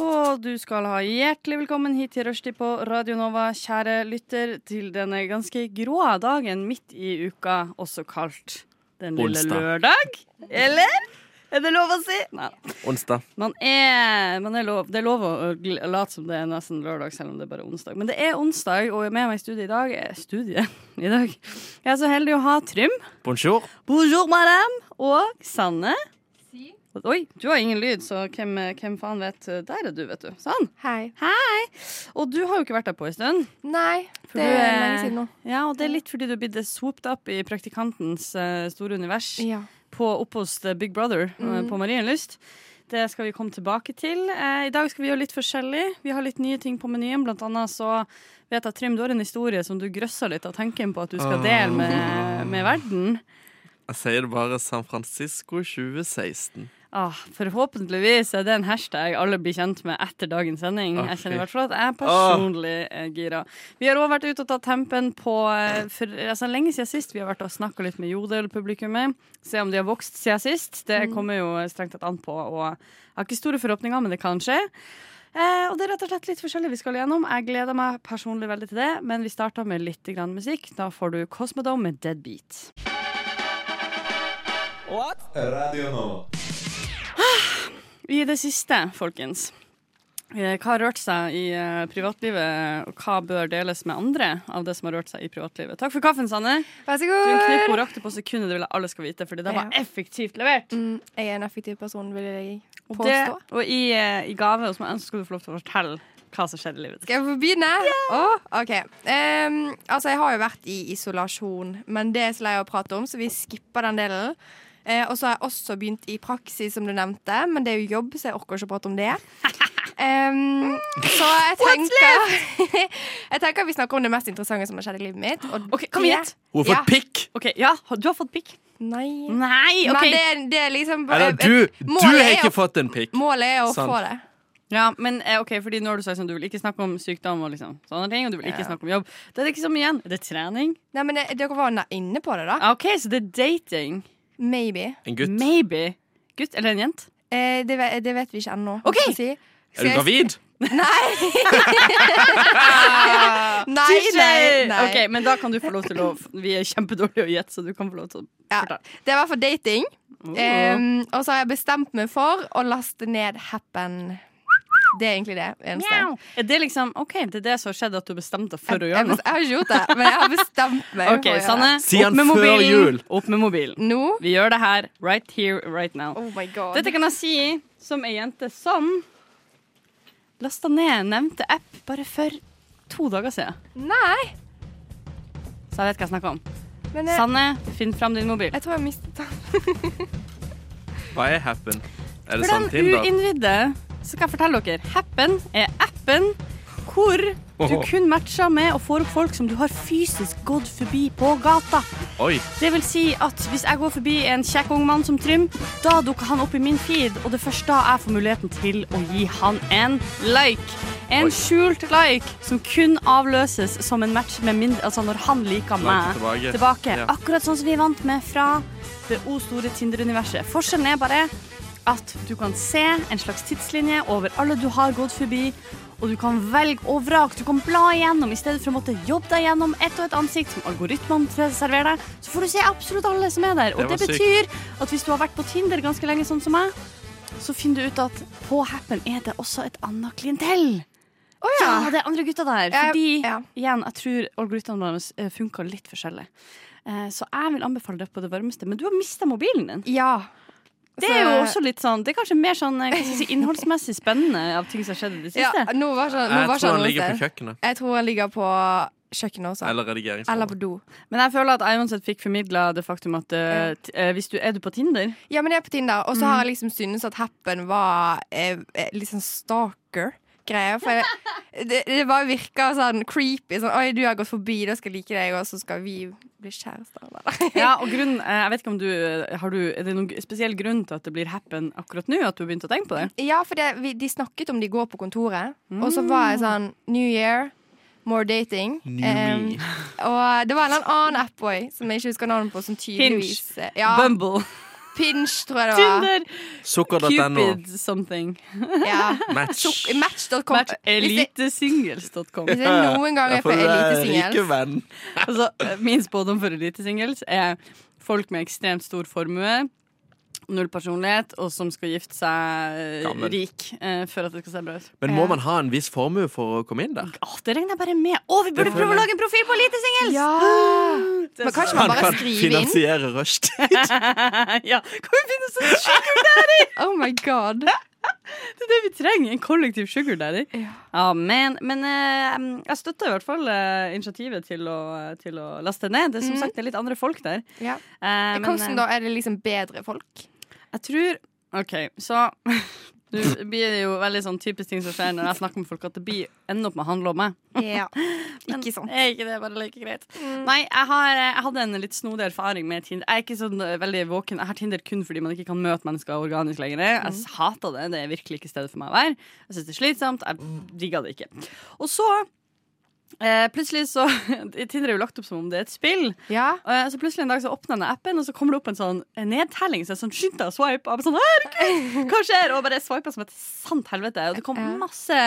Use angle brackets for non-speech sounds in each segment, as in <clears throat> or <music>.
Og du skal ha hjertelig velkommen hit til Rushdie på Radio Nova, kjære lytter, til denne ganske grå dagen midt i uka, også kalt den lille Onsdag. lørdag. Eller? Er det lov å si? Nei. Onsdag. Man er, man er lov, det er lov å gl- late som det er nesten lørdag, selv om det er bare onsdag. Men det er onsdag, og med meg i studiet i dag er studiet i dag. Jeg er så heldig å ha Trym. Bonjour. Bonjour, madame. Og Sanne. Oi, du har ingen lyd, så hvem, hvem faen vet Der er du, vet du. Sånn. Hei. Hei. Og du har jo ikke vært der på en stund. Nei, For det du er lenge siden nå. Ja, og det er litt fordi du er blitt swooped up i praktikantens uh, store univers Ja. på oppe hos eh, Big Brother eh, Mm. på Marienlyst. Det skal vi komme tilbake til. Eh, I dag skal vi gjøre litt forskjellig. Vi har litt nye ting på menyen. Blant annet så vet jeg, Trym, du har en historie som du grøsser litt av tanken på at du skal dele med, med verden. Jeg sier det bare San Francisco 2016. Ah, forhåpentligvis er det en hashtag alle blir kjent med etter dagens sending. Jeg kjenner i hvert fall at jeg personlig er gira. Vi har òg vært ute og tatt tempen på eh, for, altså, lenge siden sist. Vi har vært og snakka litt med Jodel-publikummet. Se om de har vokst siden sist. Det kommer jo strengt tatt an på. Og jeg har ikke store forhåpninger, men det kan skje. Eh, og det er rett og slett litt forskjellig vi skal gjennom. Jeg gleder meg personlig veldig til det, men vi starter med litt grann musikk. Da får du Cosmodome med Deadbeat. What? Radio Nova. I det siste, folkens. eh, Hva har rørt seg i eh, privatlivet, og hva bør deles med andre av det som har rørt seg i privatlivet? Takk for kaffen, Sanne. Vær så Du god. knipp og rakte på sekundet, det vil jeg alle skal vite, fordi det var effektivt levert. Mm, jeg er en effektiv person, vil jeg Og, det, påstå. og i, eh, i gave hos meg skal du få lov til å fortelle hva som skjedde i livet ditt. Skal jeg få begynne? Åh, ok. Um, altså, jeg har jo vært i isolasjon, men det er så lei å prate om, så vi skipper den delen. Eh, og så har jeg også begynt i praksis, som du nevnte, men det er jo jobb, så jeg orker ikke å prate om det. <laughs> Um, så jeg tenker <laughs> Jeg tenker vi snakker om det mest interessante som har skjedd i livet mitt. Og Ok, Kom igjen! Hun har Ja. fått pikk! Okay, ja, Du har fått pikk? Nei. Nei! Men det, det er liksom Eller eh, du, du har ikke å- fått en pikk. Målet er å Sant. få det. Ja, men eh, ok, fordi når du sagt sånn, du vil ikke snakke om sykdom og liksom sånne ting, og du vil ikke Ja. snakke om jobb, da er det ikke så mye igjen. Er det trening? Nei, men det, Dere var inne på det, da. Ok, så det er dating. Maybe. En gutt. Maybe. Gutt eller en jent? Eh, det, ve- det vet vi ikke ennå. Ok. skal jeg Si. Er Skal du jeg- gravid? <laughs> Nei! <laughs> nei, nei, nei. Ok, men da kan du få lov til å Vi er kjempedårlige å gjette, så du kan få lov til å Ja, fortelle. det var for dating. Oh. Em, og så har jeg bestemt meg for å laste ned Happen. Det er egentlig det eneste. Er det liksom OK, det er det som har skjedd, at du bestemte deg for å gjøre noe? jeg har ikke gjort det, men jeg har bestemt meg OK, for Sanne. Si Opp han med før mobilen. jul. Opp med mobilen. Nå Vi gjør det her right here, right now. Oh my god. Dette kan jeg si som ei jente som lasta ned nevnte app bare for to dager siden. Nei! Så jeg vet hva jeg snakker om. Men jeg, Sanne, finn fram din mobil. jeg tror jeg mistet den. Hva er happen? Er det For sånn den uinnvidde så skal jeg fortelle dere. Happen er appen hvor du kun matcher med og får opp folk som du har fysisk gått forbi på gata. Oi. Det vil si at hvis jeg går forbi en kjekk ung mann som Trym, da dukker han opp i min feed, og det er først da jeg får muligheten til å gi han en like. En Oi. skjult like som kun avløses som en match med min, altså når han liker Like meg tilbake. tilbake. Ja. Akkurat sånn som vi er vant med fra det o store Tinder-universet. Forskjellen er bare at du kan se en slags tidslinje over alle du har gått forbi, og du kan velge og vrake. Du kan bla igjennom i stedet for å måtte jobbe deg gjennom ett og et ansikt som algoritmene serverer deg. Så får du se absolutt alle som er der. Og Det det, betyr at hvis du har vært på Tinder ganske lenge, sånn som meg, så finner du ut at på Happen er det også et annet klientell. Oh, Ja, ja. det er andre gutter der. Fordi, ja. igjen, jeg tror algoritmene våre funker litt forskjellig. Eh, Så jeg vil anbefale det på det varmeste. Men du har mista mobilen din. Ja. Det er jo også litt sånn Det er kanskje mer sånn si, innholdsmessig spennende av ting som har skjedd i det ja, siste. nå var sånn, nå Jeg var tror sånn han ligger på kjøkkenet. Jeg tror han ligger på kjøkkenet også. Eller Eller redigeringsrommet. på do. Men jeg føler at jeg uansett fikk formidla det faktum at eh, t- eh, hvis du er du på Tinder Ja, men jeg er på Tinder, og så Mm. har jeg liksom syntes at Happen var eh, litt sånn stalker. Greie. For jeg, det, det bare virka sånn creepy. Sånn 'oi, du har gått forbi, da skal jeg like deg, og så skal vi bli kjærester'. <laughs> Ja, og grunnen, eh, jeg vet ikke om du, har du Er det noen spesiell grunn til at det blir happen akkurat nå? At du har begynt å tenke på det? Ja, for det, vi, de snakket om de går på kontoret, og så var jeg sånn New year, more dating. Um, og det var en annen app boy, som jeg ikke husker navnet på, som tydeligvis Ja, Bumble. Pinch, tror jeg det var. Tinder. Sukker.no. Cupid something. Ja. Match. Suk- Match.com. Match elitesingles.com. hvis jeg noen gang er på Rike elitesingels venn. Altså, min spådom for elitesingles er folk med ekstremt stor formue, null personlighet, og som skal gifte seg eh, Gammel. rik eh, for at det skal se bra ut. Men må man ha en viss formue for å komme inn der? Åh, det regner jeg bare med. Å, vi burde prøve å lage en profil på elitesingles! Ja! <gasps> Det er Men kanskje man bare kan skriver inn? finansiere rushtid. <laughs> ja, kan vi finne sånn sugar daddy? <laughs> Oh my god. <laughs> Det er det vi trenger, en kollektiv sugar daddy. Ja. Ja, men, men eh, jeg støtter i hvert fall eh, initiativet til å, til å laste ned. Det er som Mhm. sagt det er litt andre folk der. Ja. Eh, men, Hvordan eh, da? Er det liksom bedre folk? Jeg tror OK, så <laughs> Nå blir det jo veldig sånn typisk ting som skjer når jeg snakker med folk, at det blir ender opp med å handle om meg. <laughs> Ja. Men Ikke sant. Er ikke det bare like greit? Nei, jeg, har, jeg hadde en litt snodig erfaring med Tinder. Jeg er ikke sånn eh, veldig våken. Jeg har Tinder kun fordi man ikke kan møte mennesker organisk lenger. Jeg hater det. Det er virkelig ikke stedet for meg å være. Jeg syns det er slitsomt. Jeg digga det ikke. Og så eh, plutselig så <laughs> Tinder er jo lagt opp som om det er et spill. Ja. Eh, Så plutselig en dag så åpner jeg appen, og så kommer det opp en sånn nedtelling. Så jeg sånn, skynd deg å swipe. Og sånn, herregud, <laughs> hva skjer? Og bare swipa som et sant helvete. Og det kom masse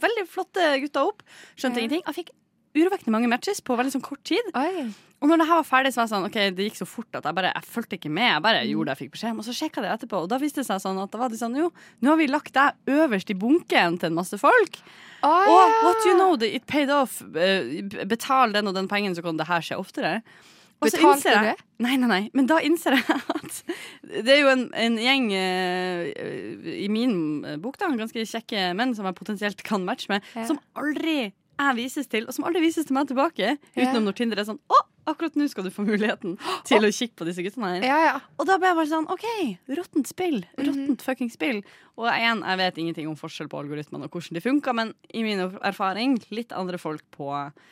veldig flotte gutter opp. Skjønte Ja. ingenting. Jeg fikk urovekkende mange matches på veldig sånn kort tid. Oi. Og når det her var ferdig, så var jeg sånn, ok, det gikk så fort at jeg bare, jeg fulgte ikke med. Jeg bare Mm. gjorde det jeg fikk beskjed om. Og så sjekka det etterpå, og da viste det seg sånn at da var de sånn, jo, nå har vi lagt deg øverst i bunken til en masse folk. Oh, Og yeah. what you know, it paid off. Eh, betal den og den pengen, så kan det her skje oftere. Og så Betalte innser jeg- du? Nei, nei, nei. Men da innser jeg <laughs> at det er jo en, en gjeng uh, i min bok, da, ganske kjekke menn som jeg potensielt kan matche med, Ja. som aldri jeg vises til, og som aldri vises til meg tilbake. Utenom når Tinder er sånn Å, akkurat nå skal du få muligheten til å kikke på disse guttene her. Ja, ja. Og da ble jeg bare sånn OK, råttent spill. Mhm. Råttent fucking spill. Og igjen, jeg vet ingenting om forskjell på algoritmene og hvordan de funker, men i min erfaring litt andre folk på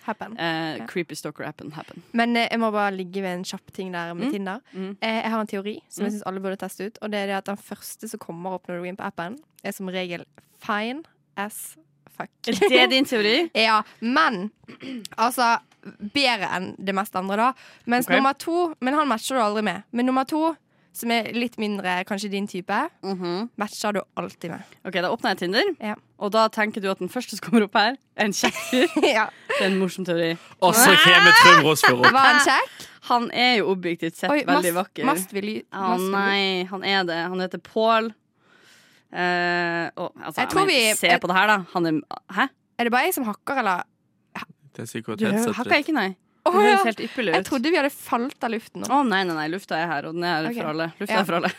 Happen. eh. Creepy Stalker-appen Happen. Men eh, jeg må bare ligge ved en kjapp ting der med Mm. Tinder. Mm. Eh, jeg har en teori som jeg Mm. syns alle burde teste ut. Og det er det at den første som kommer opp når du går inn på appen, er som regel fine as fuck. Er det din teori? <laughs> Ja, men altså Bedre enn det meste andre, da. Mens okay. nummer to Men han matcher du aldri med. Men nummer to, som er litt mindre kanskje din type, Mhm. matcher du alltid med. OK, da åpner jeg Tinder, Ja. og da tenker du at den første som kommer opp her, er en kjekk fyr. <laughs> ja. Det er en morsom teori. Og så kommer Trym Rosfjord opp. Var han kjekk? Han er jo objektivt sett Oi, veldig mast, vakker. mast vil Å mast vil nei, han er det. Han heter Pål. Eh, og, altså, Jeg tror vi- Se på det her, da. Han er Hæ? Er det bare jeg som hakker, eller? Det er sikkert headsetet ditt. Hakker ikke, nei? Høres ja. helt ypperlig Jeg trodde vi hadde falt av luften nå. Å nei, nei, nei, lufta er her, og den er okay. for alle. Lufta Ja. er for alle.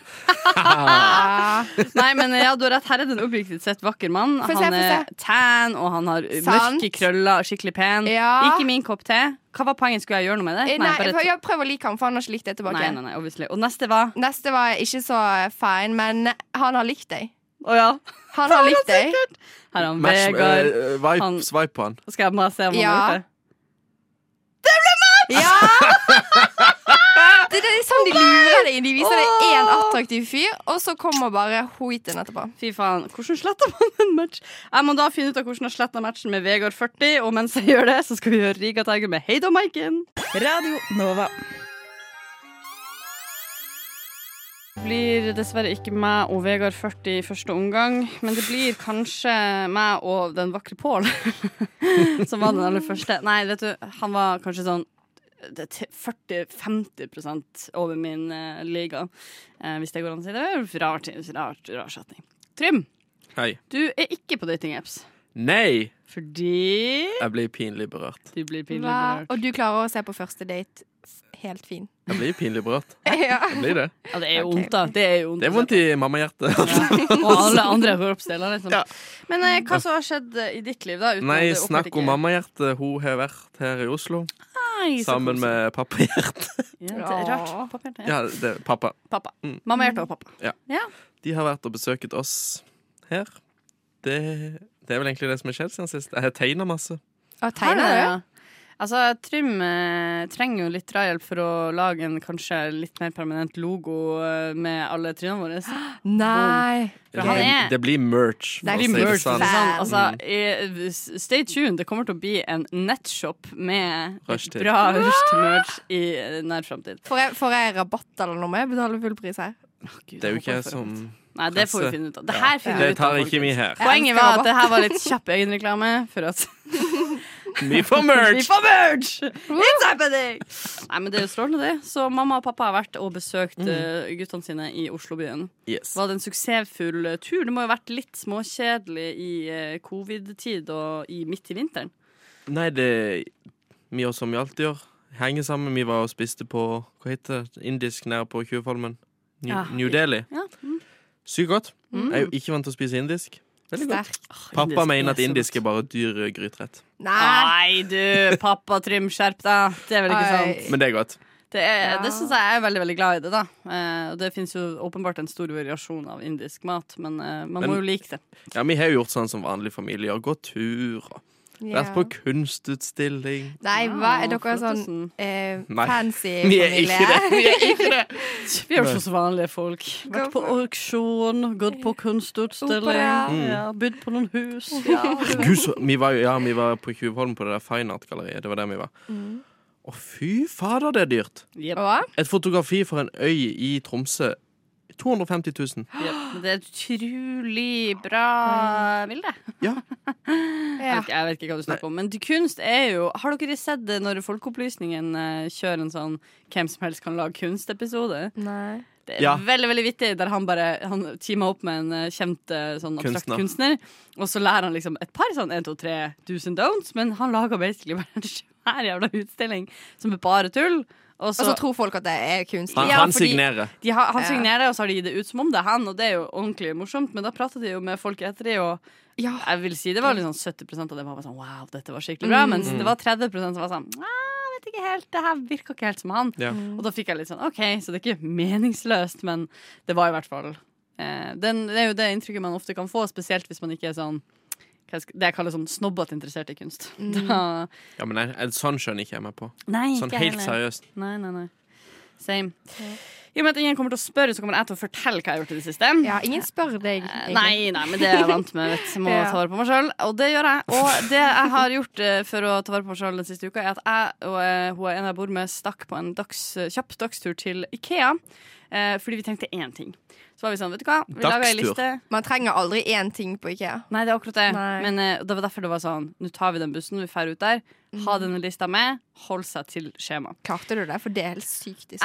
<laughs> Nei, men ja, du har rett. Her er det en objektivt sett vakker mann. Se, han er tan, og han har Sant. mørke krøller, skikkelig pen. Ja. Ikke min kopp te. Hva var poenget? Skulle jeg gjøre noe med det? Nei, Nei, bare for jeg prøver å like ham, for han har ikke likt det tilbake. nei, nei, nei, obviously. Og neste var Neste var ikke så fine, men han har likt deg. Å ja. Han har <laughs> likt deg. Her er han Match, Vegard. eh, vibe, Han- Swipe på han. Skal jeg bare se om han Ja. gjort det? Ja! Det, det <laughs> er sånn de lurer deg inn. De viser deg én attraktiv fyr, og så kommer bare hoiten etterpå. Fy faen, hvordan sletter man en match? Jeg må da finne ut av hvordan jeg sletter matchen med Vegard 40, og mens jeg gjør det, så skal vi høre Riga Tiger med Hei da, Maiken. Radio Nova. Blir dessverre ikke meg og Vegard 40 i første omgang, men det blir kanskje meg og den vakre Pål <laughs> som var den aller første. Nei, vet du, han var kanskje sånn er 40-50 over min uh, liga, uh, hvis det går an å si. Det er rart, rar, ting- rar, rar setning. Trym, Hei. du er ikke på dating-apps. Nei! Fordi Jeg blir pinlig berørt. du blir pinlig Hva? berørt. Og du klarer å se på første date helt fin. Jeg blir pinlig berørt. <laughs> Ja. Jeg blir det. Ja, det er jo vondt, da. Det er jo vondt. Det er vondt i mammahjertet. Ja. <laughs> Og alle andre kroppsdeler, liksom. Ja. Men eh, hva som har skjedd eh, i ditt liv, da? uten Nei, det snakk om mammahjertet. Hun har vært her i Oslo Nei, sammen med pappahjerte. <laughs> ja, det er rart. Ja. Pappahjerte, ja. Ja, det er pappa. Pappa. Mm. Mammahjerte og pappa. De har vært og besøket oss her. Det, det er vel egentlig det som har skjedd siden sist. Jeg har tegna masse. Du tegner ja? Altså, Trym eh, trenger jo litt drahjelp for å lage en kanskje litt mer permanent logo eh, med alle trynene våre. <gasps> Nei. For han er Det blir merch. Det for å blir si merch, sånn. fan. Altså, i- stay tuned. Det kommer til å bli en nettshop med Rushtid. bra rushtid-merch i eh, nær framtid. Får jeg, får jeg rabatt eller noe? Jeg betaler full pris her. Det er jo ikke jeg som Nei, det får vi finne ut av. Det her finner Det vi ut tar av. ikke vi folkens. her. Poenget var at det her var litt kjapp egenreklame for at <laughs> Vi får vi merch! får merge! It's happening! Nei, men det er jo strålende, det. Så mamma og pappa har vært og besøkt mm. guttene sine i Oslobyen. Yes. Var det en suksessfull eh, tur? Det må jo ha vært litt småkjedelig i eh, covid-tid og i, midt i vinteren. Nei, det Vi gjør som vi alltid gjør. Henger sammen. Vi var og spiste på Hva heter det? Indisk nede på Tjuvholmen. New, Ja. New Delhi. Ja. Mm. Sykt godt. Mm. Jeg er jo ikke vant til å spise indisk. Godt. Pappa indisk mener er at indisk er bare dyr eh, gryterett. Nei. Nei, du, pappa Trym, skjerp deg. Det er vel ikke Oi. sant? Men det er godt. Det, er, Ja. det syns jeg er veldig veldig glad i det, da. Eh, og det finnes jo åpenbart en stor variasjon av indisk mat, men eh, man Men- må jo like det. Ja, Vi har jo gjort sånn som vanlig familie. og tur turer. Ja. Vært på kunstutstilling. Nei, hva? Er dere sånn eh, Nei. fancy Vi er familie? ikke det. Vi er ikke det. <laughs> Vi er jo ikke så vanlige folk. Vært på auksjon, gått på kunstutstilling. Mm. ja, bydd på noen hus. Ja, Gud, så, vi var ja, vi var på Tjuvholm på det der Fine Art-galleriet. Det var der vi var. Mm. Å, fy fader, det er dyrt. Yep. Et fotografi for en øy i Tromsø 250 000. <gasps> jep. Det er utrolig bra bilde. Ja. <laughs> Jeg, vet ikke- jeg vet ikke hva du snakker om. Men kunst er jo Har dere sett det når Folkeopplysningen eh, kjører en sånn hvem som helst kan lage kunst-episode? Nei. Det er Ja. veldig veldig vittig, der han bare Han teamer opp med en eh, kjent eh, sånn abstrakt Kunstner. kunstner. Og så lærer han liksom et par sånn 1, 2, 3 do's and don'ts, men han lager basically bare en <laughs> svær jævla utstilling som er bare tull. Og Og så tror folk at det er kunst. Han, Ja, han signerer. de har, han signerer, og så har de gitt det ut som om det er han, og det er jo ordentlig morsomt, men da prater de jo med folk etter det, og Ja. jeg vil si det var sånn 70% av det var sånn wow, dette var skikkelig bra, Mm. mens det var 30% som var sånn «Ah, vet ikke helt, det her virka ikke helt som han. Ja. Og da fikk jeg litt sånn OK, så det er ikke meningsløst, men det var i hvert fall eh, den, Det er jo det inntrykket man ofte kan få, spesielt hvis man ikke er sånn det jeg kaller sånn snobbete interessert i kunst. <laughs> Da, Ja, men jeg, jeg, sånn skjønner ikke jeg meg på. nei, Sånn ikke helt heller. seriøst. Nei, nei, nei. Same. I og med at ingen kommer til å spørre, så kommer jeg til å fortelle hva jeg har gjort i det siste. Ja, ingen spør deg. Eh, egentlig. Nei, nei, men det er jeg vant med. Vet. Må <laughs> Ja. ta vare på meg sjøl, og det gjør jeg. Og det jeg har gjort eh, for å ta vare på meg sjøl den siste uka, er at jeg og hun hun en jeg bor med, stakk på en dags, kjapp dagstur til Ikea. Eh, fordi vi trengte én ting. Så var vi sånn, vet du hva, vi lager ei liste. Man trenger aldri én ting på IKEA. Nei, det er akkurat det. Nei. Men uh, det var derfor det var sånn, nå tar vi den bussen, vi drar ut der. Ha Mm. denne lista med, hold seg til skjema. Klarte du det? For det er helt sykt. Jeg,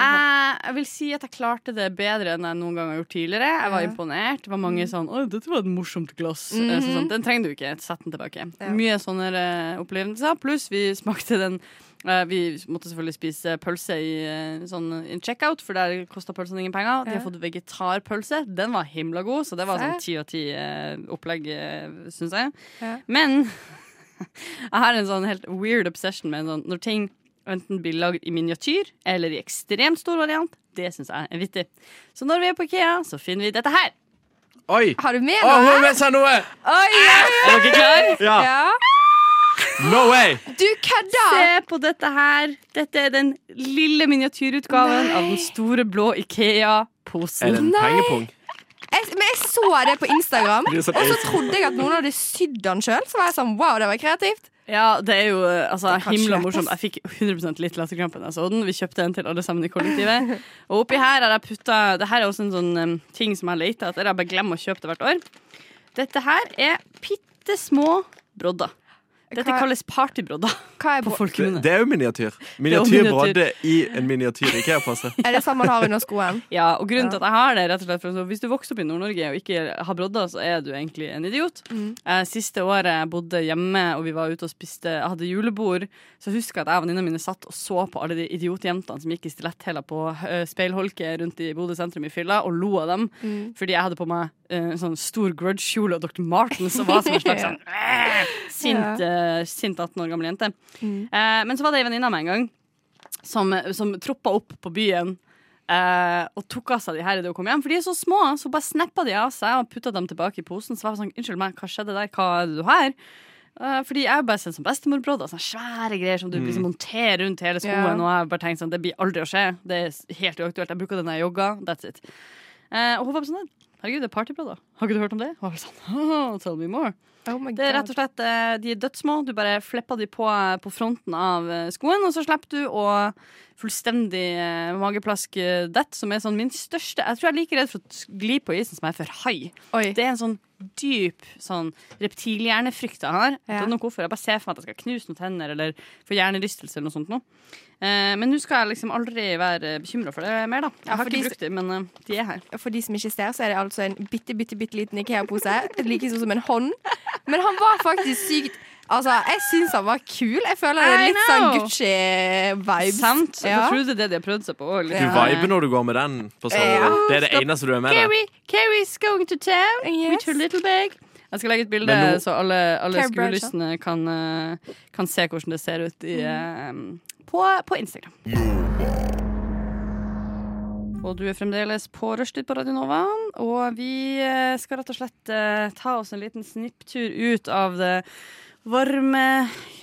jeg vil si at jeg klarte det bedre enn jeg noen gang har gjort tidligere. Jeg var Ja. imponert. Det var mange sånn 'Å, dette var et morsomt glass'. Mm Eh, så sånn, den trenger du ikke. Sett den tilbake. Ja. Mye sånne eh, opplevelser. Pluss vi smakte den eh, Vi måtte selvfølgelig spise pølse i eh, sånn in checkout, for der kosta pølsene ingen penger. De har fått vegetarpølse. Den var himla god, så det var sånn ti og ti eh, opplegg, eh, syns jeg. Ja. Men <laughs> jeg har en sånn helt weird obsession med sånn når ting enten blir lagd i miniatyr eller i ekstremt stor variant. Det syns jeg er vittig. Så når vi er på Ikea, så finner vi dette her. Oi! Har du med Å, hun noe? har med seg noe! Oi, oi, Er dere klare? Ja. Ja. No way! Du kødda! Se på dette her. Dette er den lille miniatyrutgaven av den store blå Er Ikea-posen. det en Nei. pengepung? Jeg, men jeg så det på Instagram, er og så trodde jeg at noen hadde sydd den sjøl. Så var jeg sånn wow, det var kreativt. Ja, det er jo eh, altså, himla morsomt. Jeg fikk 100 litt latterkrampe da jeg så den. Vi kjøpte den til alle sammen i kollektivet. Og oppi her har jeg putta Det her er også en sånn um, ting som jeg leter etter. Jeg bare glemmer å kjøpe det hvert år. Dette her er bitte små brodder. Dette Hva- kalles bro- Det, det er jo miniatyr. jo Miniatyr miniatyr. brodde i en miniatyr Ikea-pose. <laughs> er det samme man har under skoen? <laughs> Ja, og grunnen til at jeg har det, rett og slett for Hvis du vokser opp i Nord-Norge og ikke har brodder, så er du egentlig en idiot. Mm. Eh, siste året jeg bodde hjemme og vi var ute og spiste Jeg hadde julebord, så husker jeg at jeg og venninnene mine satt og så på alle de idiotjentene som gikk i stiletthæler på uh, speilholket rundt i Bodø sentrum i fylla, og lo av dem. Mm. Fordi jeg hadde på meg eh, en sånn stor grudge-kjole og Dr. Martens og var som en <laughs> slags sånn eh, sint, eh, sint 18 år gammel jente. Mm. Eh, men så var det ei venninne av meg en gang som, som troppa opp på byen eh, og tok av seg de her idet hun kom hjem. For de er så små, så bare snappa de av seg og putta dem tilbake i posen. Så var jeg sånn, unnskyld meg, hva skjedde der? Hva er det du har? Eh, fordi jeg har bare sett som bestemorbrød. Sånne svære greier som du liksom monterer rundt hele skoen. Yeah. Og jeg har bare tenkt sånn, det blir aldri å skje. Det er helt uaktuelt. Jeg bruker den når jeg jogger. That's it. Eh, og hun var sånn Herregud, det er partybrodder. Har ikke du hørt om det? Og jeg sånn, <laughs> oh, Tell me more. Oh Det er rett og slett, eh, De er dødsmå. Du bare flipper de på, på fronten av eh, skoen, og så slipper du å fullstendig eh, mageplask eh, dett, som er sånn min største Jeg tror jeg er like redd for å gli på isen som jeg er for hai. Oi. Det er en sånn dyp sånn reptilhjernefrykt jeg har. Jeg Ja. ikke hvorfor. Jeg bare ser for meg at jeg skal knuse noen tenner eller få hjernerystelse eller noe sånt. Nå. Eh, men nå skal jeg liksom aldri være bekymra for det mer, da. Jeg Ja, har ikke brukt det, men eh, de er her. For de som ikke ser, så er det altså en bitte, bitte, bitte liten Ikea-pose. Like stor som en hånd. Men han var faktisk sykt Altså, jeg syns han var kul. Jeg føler det er litt sånn. Gucci-vibes. Sant? Ja. Jeg tror det er det de har prøvd seg på. Du viber når du går med den. På sånn, Ja. Det er det eneste du er med deg. Carrie's going to town Yes. with her little bag. Jeg skal legge et bilde, nå- så alle, alle Carrie skuelystne kan, eh, kan se hvordan det ser ut i, eh, på, på Instagram. Og du er fremdeles på rushtid på Radio Nova. Og vi eh, skal rett og slett eh, ta oss en liten snipptur ut av det varme,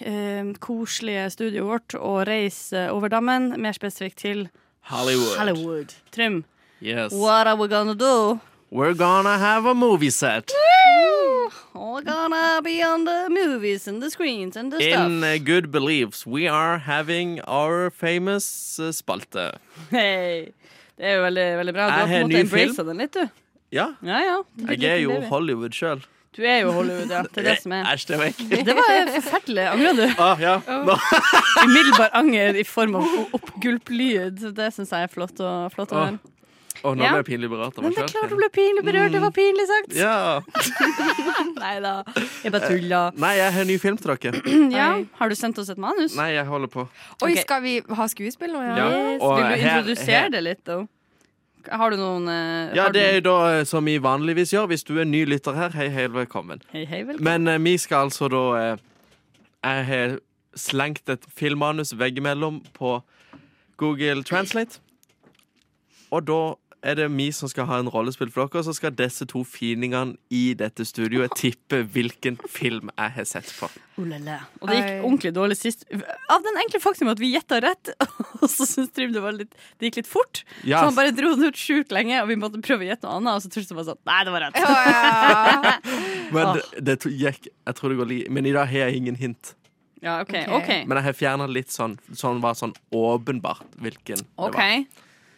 eh, koselige studioet vårt og reise over dammen, mer spesifikt til Hollywood. Hollywood. Trym, Yes. what are we gonna do? We're gonna have a movie set. We're gonna be on the movies and the screens and the stuff. In uh, good beliefs, we are having our famous uh, spalte. Hei. Det er jo veldig, veldig bra. Du Jeg har på en måte ny embracet den litt, du. Ja, Ja, ja. jeg er jo Hollywood sjøl. Du er jo Hollywood, ja. Det er det som er. Æsj, det var ekkelt. Det var forferdelig. Angrer du? Ah, ja. Nå. <laughs> Umiddelbar anger i form av oppgulplyd. Det syns jeg er flott å, flott å høre. høre. Åh, nå Ja. ble jeg pinlig berørt av Men meg det er klart du ble pinlig berørt. Det var pinlig sagt. Ja. <laughs> Nei da. Jeg bare tulla. Nei, jeg har en ny film til dere. Ja. Har du sendt oss et manus? Nei, jeg holder på. Oi, skal vi ha skuespill nå? Ja. Ja. Og Vil du her- introdusere her- det litt, da? Har du noen eh, Ja, det er jo da eh, som vi vanligvis gjør. Hvis du er ny lytter her, hei, hei, velkommen. Hei, hei, velkommen. Men eh, vi skal altså da eh, Jeg har slengt et filmmanus veggimellom på Google Translate. Og da er det vi som skal ha en rollespill for dere, så skal disse to finingene i dette studioet tippe hvilken film jeg har sett på. Oh la la. Og det gikk ordentlig dårlig sist. Av den enkle faktum at vi gjetta rett, <laughs> og så syntes Trym det, var litt, det gikk litt fort. Yes. Så han bare dro den ut sjukt lenge, og vi måtte prøve å gjette noe annet. Og så han bare sånn Nei, det var rett. Ja, ja. <laughs> men det, det gikk Jeg tror det går like Men i dag har jeg ingen hint. Ja, okay, okay. Okay. Men jeg har fjerna litt sånn Sånn var sånn åpenbart hvilken det var.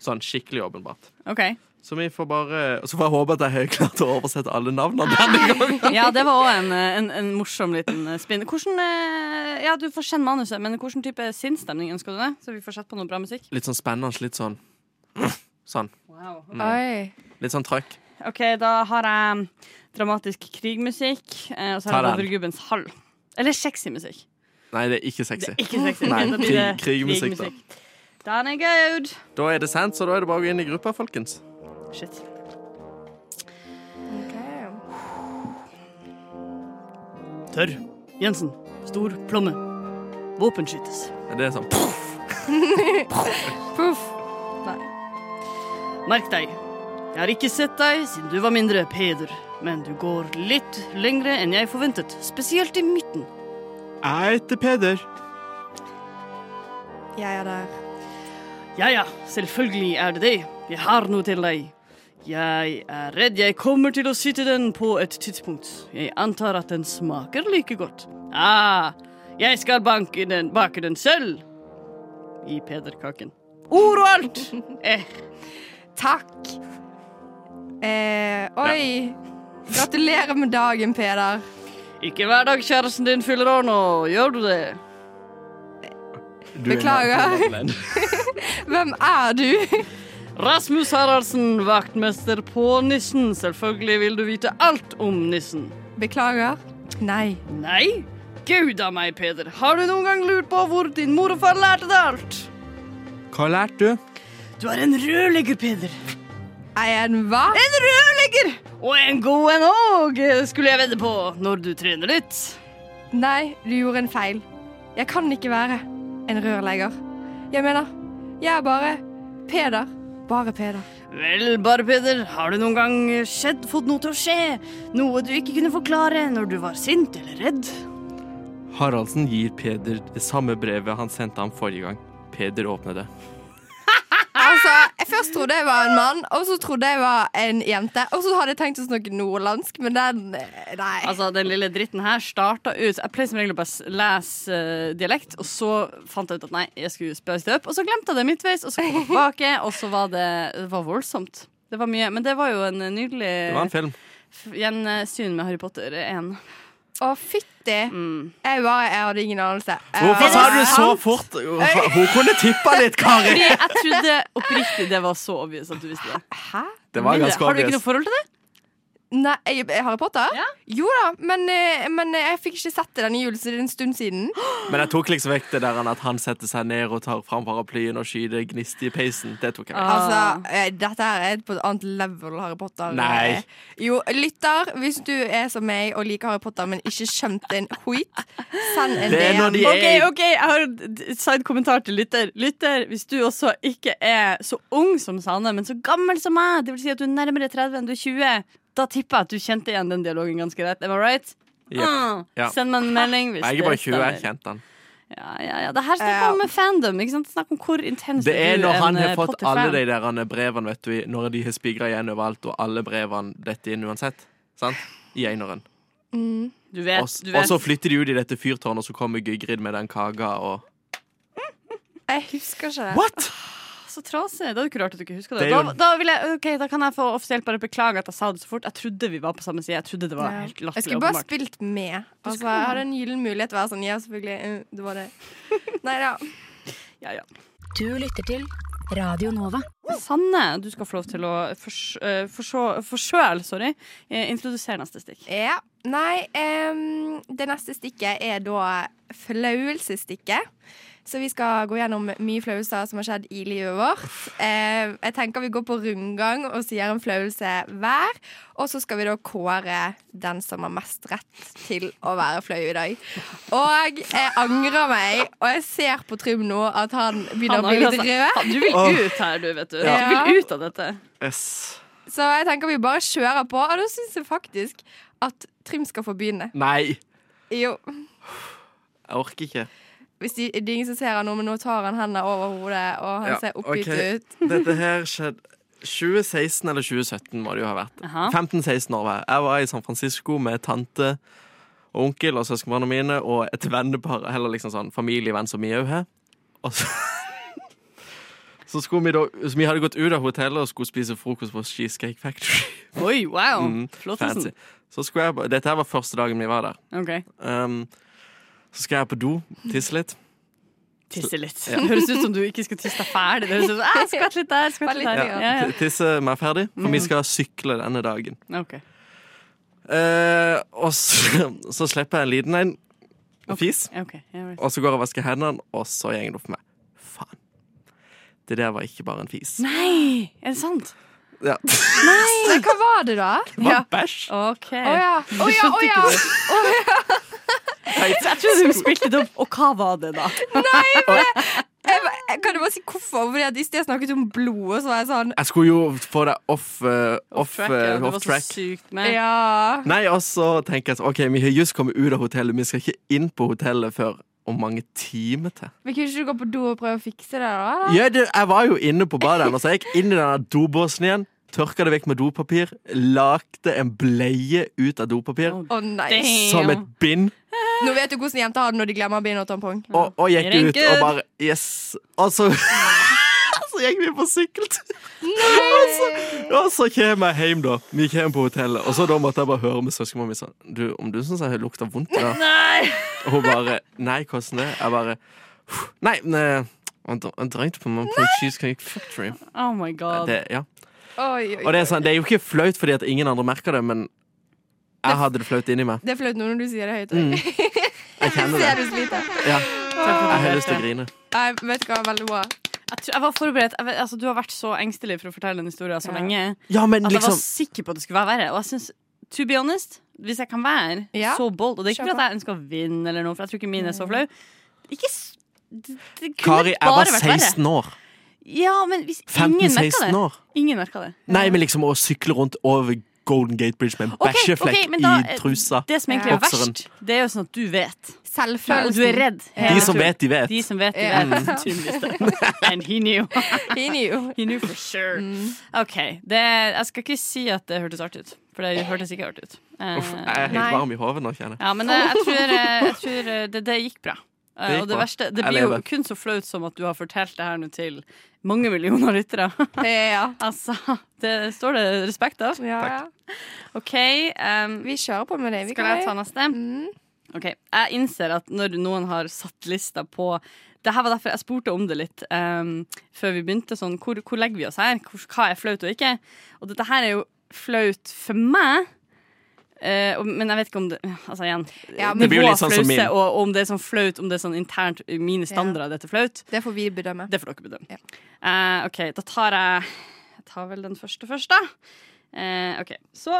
Sånn skikkelig åpenbart. Okay. Så vi får bare Så får jeg håpe at jeg har klart å oversette alle navnene denne <laughs> gangen. Ja, det var òg en, en, en morsom liten eh, spinn. Hvordan eh, Ja, du får kjenne manuset, men hvilken type sinnsstemning ønsker du det? Så vi får sett på noe bra musikk. Litt sånn spennende, litt sånn <clears throat> Sånn. Wow. Oi. Litt sånn trøkk. OK, da har jeg dramatisk krigmusikk, eh, og så har jeg. Overgubbens hall. Eller sexy musikk. Nei, det er ikke Det sexy. er ikke sexy. Nei, Ok, krig- det krigmusikk, da. Den er good. Da er det sant, så da er det bare å gå inn i gruppa, folkens. Shit. Okay. Tørr. Jensen. Stor plomme. Våpenskytes. Det er sånn Puff. <laughs> Merk deg. Jeg har ikke sett deg siden du var mindre, Peder. Men du går litt lengre enn jeg forventet. Spesielt i midten. Jeg heter Peder. Jeg er der. Ja ja, selvfølgelig er det det. Jeg har noe til deg. Jeg er redd jeg kommer til å syte den på et tidspunkt. Jeg antar at den smaker like godt. Ah, jeg skal banke den, bake den selv. I pederkaken. Ord og alt! <laughs> Eh, Takk. Eh, oi. Gratulerer med dagen, Peder. ikke hver dag kjæresten din fyller år nå, gjør du det? Du er Beklager. <laughs> Hvem er du? Rasmus Haraldsen, vaktmester på Nissen. Selvfølgelig vil du vite alt om Nissen. Beklager. Nei. Nei? Gud a meg, Peder. Har du noen gang lurt på hvor din mor og far lærte deg alt? Hva lærte du? Du er en rørlegger, Peder. Er jeg en hva? En rørlegger! Og en god en òg, skulle jeg vedde på, når du trener litt. Nei, du gjorde en feil. Jeg kan ikke være en rørlegger. Jeg mener, jeg er bare Peder Bare Peder. Vel, bare Peder, har det noen gang skjedd, fått noe til å skje? Noe du ikke kunne forklare når du var sint eller redd? Haraldsen gir Peder det samme brevet han sendte ham forrige gang. Peder åpner det. Jeg Først trodde jeg var en mann, og så trodde jeg var en jente. Og så hadde jeg tenkt å snakke nordlandsk, men den eh, Nei. Altså, Den lille dritten her starta ut Jeg pleier som regel å bare lese uh, dialekt, og så fant jeg ut at nei, jeg skulle spørre det opp. Og så glemte jeg det midtveis, og så kom jeg tilbake, <laughs> og så var det, det var voldsomt. Det var mye. Men det var jo en nydelig Det var en film. gjensyn med Harry Potter 1. Å, fytti. Mm. Jeg bare, jeg hadde ingen anelse. Jeg Hvorfor var- sa du så fort? Hun kunne tippa litt, Kari! Fordi jeg trodde oppriktig det var så obvious at du visste det. Hæ? Det var ganske ganske Har du ikke obvious. noe forhold til det? Nei, jeg- Harry Potter? Ja. Jo da, men, eh, men jeg fikk ikke sett det denne julen, så det er en stund siden. <gasps> Men jeg tok liksom vekk det der at han setter seg ned og tar fram paraplyen og skyter gnist i peisen. Det tok jeg vekk. Altså, Ah. eh, Dette her er på et annet level Harry Potter. Nei. Eh, Jo, lytter, hvis du er som meg og liker Harry Potter, men ikke skjønte en hoit, send en Det er når DM. de OK, er ok, jeg har en d- side-kommentar til lytter. Lytter, Hvis du også ikke er så ung som Sane, men så gammel som meg, det vil si at du er nærmere 30 enn du er 20, da tipper jeg at du kjente igjen den dialogen ganske rett. Am I right? Yep. Ah, Ja. Send meg en melding hvis Jeg er bare 20, jeg kjente den. Ja, ja, ja. Det her snakker om fandom. Ikke sant? Snakk om hvor intens Det er når han har eh, fått alle de der brevene, vet du, når de har spigra igjen overalt, og alle brevene detter inn uansett. Sant? I eineren. Mm. Du vet, Og du og så flytter de ut i dette fyrtårnet, og så kommer Gygrid med den kaka og Jeg husker ikke det. What?! Så trasig. Det er jo ikke rart at du ikke husker det. Det jo- Da, da, vil jeg, okay, da kan jeg få offisielt bare beklage at jeg sa det så fort. Jeg trodde vi var på samme side. Jeg trodde det var Ja. helt Jeg skulle bare åpenbart. spilt med. Altså, skulle- jeg hadde en gyllen mulighet til å være sånn. Ja, selvfølgelig. eh, Det var det. <laughs> Nei da. Ja, ja. Du lytter til Radio Nova. Sanne, du skal få lov til å for uh, sorry, eh, introdusere neste stikk. Ja. Nei, um, det neste stikket er da flaulsestikket. Så vi skal gå gjennom mye flauser som har skjedd i livet vårt. Eh, jeg tenker vi går på rundgang og sier en flauelse hver. Og så skal vi da kåre den som har mest rett til å være flau i dag. Og jeg angrer meg, og jeg ser på Trym nå at han begynner å bli litt rød. Du vil ut her, du, vet du. Ja. Du vil ut av dette. Yes. Så jeg tenker vi bare kjører på, og da syns jeg faktisk at Trym skal få begynne. Nei, Jo. jeg orker ikke. Hvis de, det er ingen som ser han nå, men nå tar han hendene over hodet, og han Ja, ser oppgitt okay. ut. <laughs> Dette her skjedde 2016 eller 2017 må det jo ha vært. 15-16 år var jeg. Jeg var i San Francisco med tante og onkel og søskenbarna mine og et vennepar, heller liksom sånn familievenn som vi òg har. Og så <laughs> Så skulle vi da Så vi hadde gått ut av hotellet og skulle spise frokost på Cheesecake Factory. Oi, wow. Mm, Flottesen. Fancy. Så skulle jeg, Dette her var første dagen vi var der. OK. Um, så skal jeg på do, tisse litt. Tisse litt. Ja. Det høres ut som du ikke skal tisse deg ferdig. Det høres ut som, jeg skvett litt der, skvett litt der. Ja. Tisse meg ferdig, for vi skal sykle denne dagen. Ok. Eh, og så, så slipper jeg en liten en. Fis. Okay. ja, right. Og så går jeg og vasker hendene, og så går det opp for meg. Faen. Det der var ikke bare en fis. Nei! Er det sant? Ja. Men hva var det, da? Det var bæsj. OK. Å ja. Å ja, å ja. Trodde du spilte det opp. Og hva var det, da? Jeg, jeg, kan du bare si hvorfor? Fordi at I sted snakket om blod, og så var jeg sånn Jeg skulle jo få det off, uh, off, track, eh, ja. Det off var så track. sykt med. Ja. Nei, og så tenker jeg sånn OK, vi har just kommet ut av hotellet. Vi skal ikke inn på hotellet før om mange timer til. Men kunne ikke du gå på do og prøve å fikse det, da? Ja, det, jeg var jo inne på badet, og så jeg gikk inn i denne dobåsen igjen. Tørka det vekk med dopapir. Lagde en bleie ut av dopapir. Oh, nei. Som et bind. Nå vet du hvordan jenter har det når de glemmer bind og tampong. Og, og gikk ut og bare Yes. Og så <laughs> Så gikk vi på sykkeltur. Og så, og så kom jeg hjem, da. Vi kom på hotellet, og så da måtte jeg bare høre med søskenmor mi sånn Du, om du syns jeg lukter vondt? Da? Nei! Og hun bare Nei, hvordan det? Jeg bare Nei, nei han drengte dreit på meg på Cheesecake Factory. Oh my god. Det, ja. Oi, oi, Og det er, sånn, det er jo ikke flaut fordi at ingen andre merker det, men jeg hadde det flaut inni meg. Det er flaut nå når du sier det høyt. Mm. <laughs> Jeg kjenner det. Ja, jeg har lyst til å grine. Nei, vet du hva, veldig bra. Jeg, tror, jeg var forberedt. Jeg vet, altså, du har vært så engstelig for å fortelle den historien så Ja. lenge Ja, men at jeg liksom var sikker på at det skulle være verre. Og jeg synes, to be honest, hvis jeg kan være Ja. så bold Og det er ikke fordi jeg ønsker å vinne, eller noe, for jeg tror ikke min er så flau. Ikke s- det, det kunne Kari, jeg var 16 år. Ja, men hvis ingen merker det. Ingen merka det. Nei, men liksom å sykle rundt over Golden Gate Bridge med en okay, bæsjeflekk okay, da- i trusa. Det som egentlig er Bokseren. verst, det er jo sånn at du vet. Og Selvfølelsen. du er redd. De som vet, de vet. De som vet, de vet. <laughs> Det. And he knew. <laughs> He knew. <laughs> He knew for sure. OK. Det, jeg skal ikke si at det hørtes artig ut, for det hørtes ikke artig ut. Uh, Uff, jeg er helt Nei. varm i hodet nå, kjenner jeg. ja, men eh, jeg tror, eh, jeg tror det, det gikk bra. Det gikk og det bra. verste Det blir jo kun så flaut som at du har fortalt det her nå til mange millioner lyttere. <laughs> Ja. altså, det står det respekt av. Ja, ja. OK. um, Vi kjører på med det. Vi skal jeg ta neste? Mm. Ok, Jeg innser at når noen har satt lista på det her var derfor jeg spurte om det litt um, før vi begynte. Sånn, hvor, hvor legger vi oss her? Hvor, hva er flaut og ikke? Og dette her er jo flaut for meg. Og- men jeg vet ikke om det Altså igjen Ja, Det blir jo litt sånn som min. Og, og om det er sånn flaut, om det er sånn internt mine standarder dette er flaut. Det får vi bedømme. Det får dere bedømme. Ja. Uh, OK, da tar jeg Jeg tar vel den første først, da. Eh, OK, så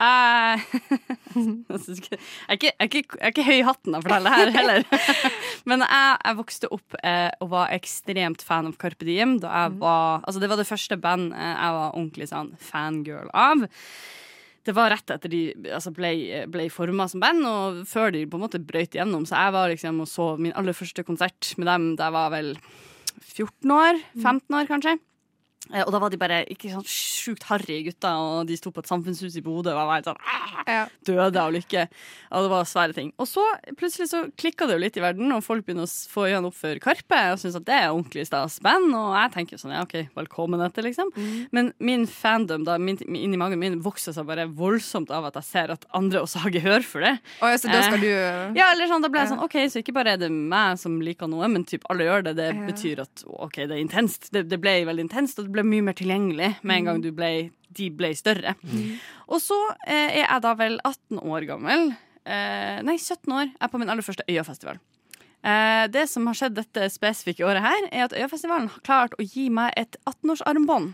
eh, <laughs> jeg, jeg, er ikke, jeg, er ikke, jeg er ikke høy i hatten av å fortelle her heller. <laughs> Men jeg, jeg vokste opp eh, og var ekstremt fan av Carpe Diem. Da jeg var, altså det var det første band jeg var ordentlig sånn fangirl av. Det var rett etter de altså ble, ble forma som band, og før de på en måte brøyt igjennom. Så jeg var liksom og så min aller første konsert med dem da jeg var vel 14 år. 15 år, kanskje. Eh, Og da var de bare ikke sånn sjukt harry gutter, og de sto på et samfunnshus i Bodø og var helt sånn ah, Ja. døde av lykke. Og det var svære ting. Og så plutselig så klikka det jo litt i verden, og folk begynner å få øynene opp for Karpe og syns at det er ordentlig stas band. Og jeg tenker jo sånn ja, OK, velkommen etter, liksom. Men min fandom da, min, inni magen min vokser seg bare voldsomt av at jeg ser at andre også har gehør for det. Oh, ja, så da skal Eh, du Ja, eller sånn, da ble jeg sånn, ok, så ikke bare er det meg som liker noe, men typ alle gjør det. Det betyr at ok, det er intenst. Det, det ble veldig intenst, og det ble mye mer tilgjengelig med en gang du ble, de ble større. Og så eh, er jeg da vel 18 år gammel. Eh, nei, 17 år. Jeg er på min aller første Øyafestival. Eh, det som har skjedd dette spesifikke året her, er at Øyafestivalen har klart å gi meg et 18-årsarmbånd.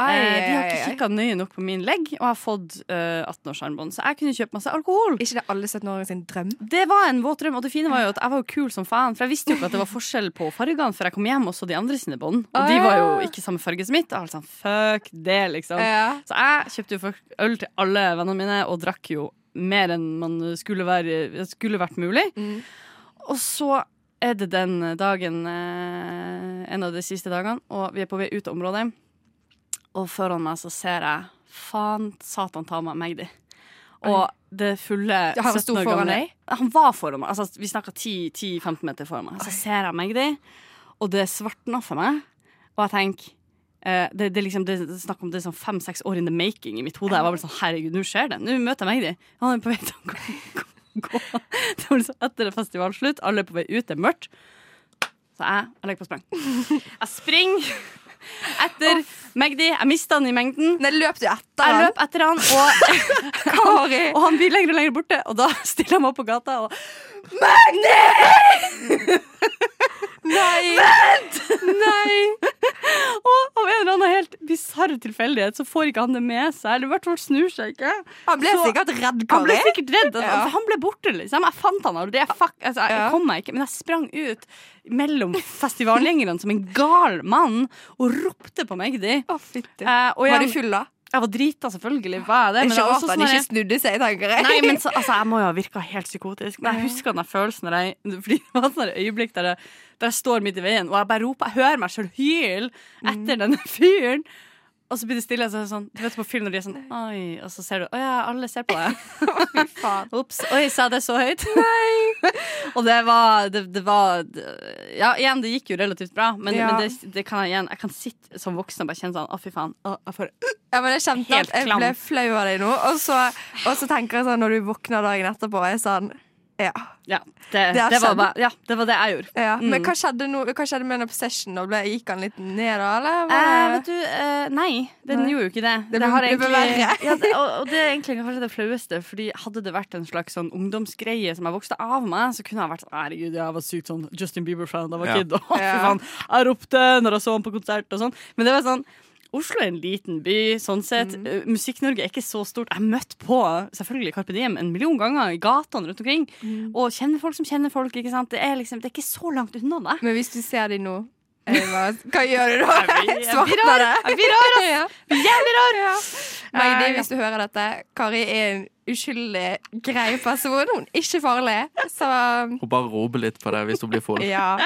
Ai, Eh, de har ikke kikka nøye nok på min legg, og har fått eh, 18-årsarmbånd. Så jeg kunne kjøpe masse alkohol. Ikke det alle 17-åringer sin drøm? Det var en våt drøm, og det fine var jo at jeg var jo kul som faen. For jeg visste jo ikke at det var forskjell på fargene før jeg kom hjem og så de andre sine bånd. Og de var jo ikke samme farge som mitt. Jeg var sånn, fuck det, liksom. Ja. Så jeg kjøpte jo først øl til alle vennene mine, og drakk jo mer enn man skulle, være, skulle vært mulig. Mm. Og så er det den dagen, eh, en av de siste dagene, og vi er på vei ut av området. Og foran meg så ser jeg Faen, satan ta meg Magdi. Og det fulle Ja, han sto 17 år foran deg? Han var foran meg. Altså, vi snakka 10-15 meter foran meg. Så ser jeg Magdi, og det svartna for meg. Og jeg tenker eh, det, det, liksom, det er snakk om det sånn fem-seks år in the making i mitt hode. Jeg var bare sånn, herregud, nå skjer det. Nå møter jeg Magdi. Han er på vei til å gå. gå. Det var liksom etter festivalslutt. Alle er på vei ut. Det er mørkt. Så jeg, jeg legger på sprang. Jeg springer <laughs> etter Magdi. Jeg mista han i mengden. Nei, løp du etter Jeg han? løp etter han, og, <laughs> <laughs> og han blir lenger og lenger borte. Og da stiller jeg meg opp på gata og Nei! Vent! Nei! Og av en eller annen helt bisarr tilfeldighet så får ikke han det med seg. Eller i hvert fall snur seg ikke. Han ble Så- sikkert redd, Han ble sikkert redd. Altså, Ja. Han ble borte, liksom. Jeg fant han aldri. Jeg, fuck, altså, jeg Ja. kom meg ikke, men jeg sprang ut mellom festivalgjengerne som en gal mann og ropte på Magdi. Fytti. Eh, og Var jeg, du full, da? Jeg var drita, selvfølgelig. Var jeg det, men Ikke rart også han sånn ikke snudde seg, tenker jeg. Nei, men så, altså, jeg må jo ha virka helt psykotisk. Men jeg husker den følelsen når jeg, Fordi det var et øyeblikk der jeg, der jeg står midt i veien, og jeg bare roper Jeg hører meg sjøl hyle etter denne fyren. Og så blir det stille. Så er sånn, du vet på film når de er sånn <laughs> Oi, og så ser du Å ja, alle ser på deg. <laughs> faen. <laughs> Ops. Oi, sa jeg det så høyt? Nei. og det var, det, det var Ja, igjen, det gikk jo relativt bra, men, Ja. men det, det kan jeg igjen Jeg kan sitte som voksen og bare kjenne sånn Å, fy faen. Å, jeg får Ja, men jeg kjente Helt at jeg klam. ble flau av deg nå. Og så, og så tenker jeg sånn når du våkner dagen etterpå, er jeg sånn Ja. Ja, det, Det det, var, bare, ja, det var det jeg gjorde. ja. Men Mm. hva skjedde, no, hva skjedde med en obsession? Da ble, gikk han litt ned, da? Eller? Eh, vet du, eh, nei, den Nei. gjorde jo ikke det. Det ble- ble verre. ja, det, og, og det er egentlig kanskje det flaueste. Fordi Hadde det vært en slags sånn ungdomsgreie som jeg vokste av meg, så kunne jeg vært sånn Herregud, jeg var sykt sånn Justin Bieber-fan da jeg var Ja. kid. Og, Ja. jeg ropte når jeg så ham på konsert og sånn. Men det var sånn Oslo er en liten by, sånn sett. Mm. Eh, Musikk-Norge er ikke så stort. Jeg møtte på selvfølgelig Carpe Diem en million ganger i gatene rundt omkring. Mm. Og kjenner folk som kjenner folk. ikke sant? Det er liksom, det er ikke så langt unna det. Men hvis du ser dem nå Eva, Hva gjør du da? <laughs> jeg blir Svartner rar. det? Jeg blir rar, ass. <laughs> Ja. Jævlig rar! Ja. Magdi, Ja. hvis du hører dette, Kari er en uskyldig, grei person. Hun er ikke farlig. Så Hun bare roper litt på deg hvis hun blir full. ja.